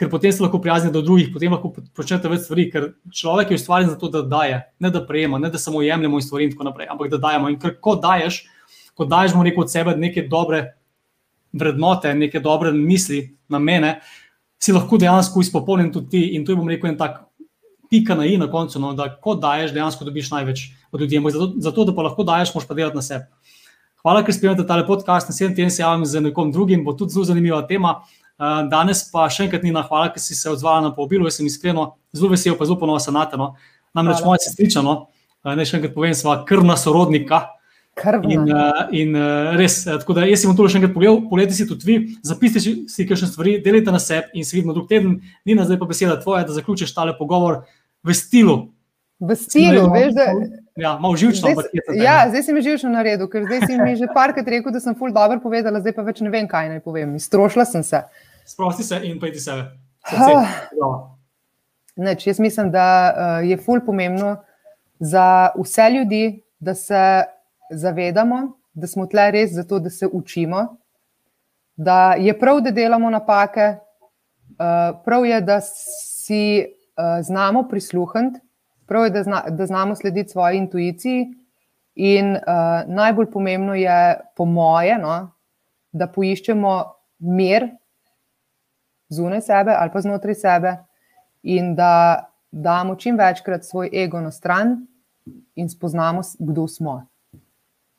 Ker potem ste lahko prijazni do drugih, potem lahko počnete več stvari, ker človek je ustvarjen za to, da daje, ne da prejema, ne da samo jemljemo in stvari in tako naprej, ampak da dajemo. In ker ko daješ, ko daješ, bomo rekel od sebe nekaj dobre vrednote, neke dobre misli, namene, si lahko dejansko izpopolnjen tudi ti. In to je, bom rekel, en tak pika na i na koncu, no, da ko daješ, dejansko dobiš največ od ljudi. Zato, zato, da pa lahko daješ, moš pa delati na sebi. Hvala, ker spremljate tale podcast. Naslednji teden se javim z nekom drugim, bo tudi zelo zanimiva tema. Uh, danes pa še enkrat Nina, hvala, ker si se odzvala na povabilo. Jaz sem iskreno zelo vesel, pa zelo ponosen na te. No. Namreč moja sestriča, no, uh, naj še enkrat povem, sva krvna sorodnika. In, uh, in uh, res, uh, tako da jaz sem to še enkrat pogledal, pogledajte si tudi vi, zapišite si kakšne stvari, delite na sebi in se vidimo drug teden. Nina, zdaj pa beseda tvoja, da zaključiš tale pogovor v stilu. V stilu, veš, da. Ja, malo živčno. Zdaj, ampak, ja, zdaj si mi živčno naredil, ker zdaj si mi že parkrat rekel, da sem ful dobro povedala, zdaj pa več ne vem, kaj naj povem. Strošila sem se. Sprosti se in pojdi sebe. Neč, jaz mislim, da uh, je ful pomembno za vse ljudi, da se zavedamo, da smo tle res zato, da se učimo, da je prav, da delamo napake, eh, prav je, da si eh, znamo prisluhniti, prav je, da, zna, da znamo slediti svoji intuiciji. In uh, najbolj pomembno je, po moje, no, da poiščemo mir zunaj sebe ali pa znotraj sebe, in da damo čim večkrat svoj ego na stran in spoznamo, kdo smo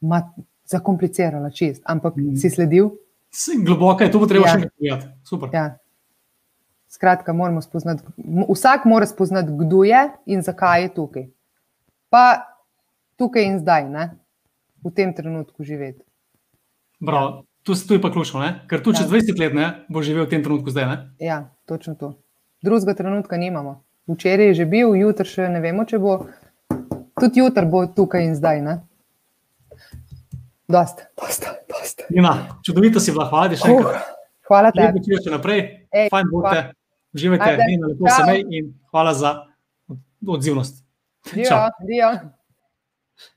ma, zakomplicirala čist, ampak mm. si sledil. Globoko je to, treba ja. še nekaj povedati. Super. Ja. Skratka, moramo spoznati, vsak mora spoznati, kdo je in zakaj je tukaj. Pa tukaj in zdaj, ne? v tem trenutku živeti. Prav, tu, tu je pa ključno, ne? ker tu čez ja. 20 let ne, bo živel v tem trenutku zdaj. Ne? Ja, točno to. Drugega trenutka nimamo. Včeraj je že bil, jutri še ne vemo, če bo. Tudi jutri bo tukaj in zdaj. Ne? Dost, dost, dost. Nina, čudovito si bila, hvala ti še enkrat. Uh, hvala tebi. Če še naprej, Ej, fajn bote, uživajte, Nina, lepo se mej in hvala za odzivnost. Dio, dio.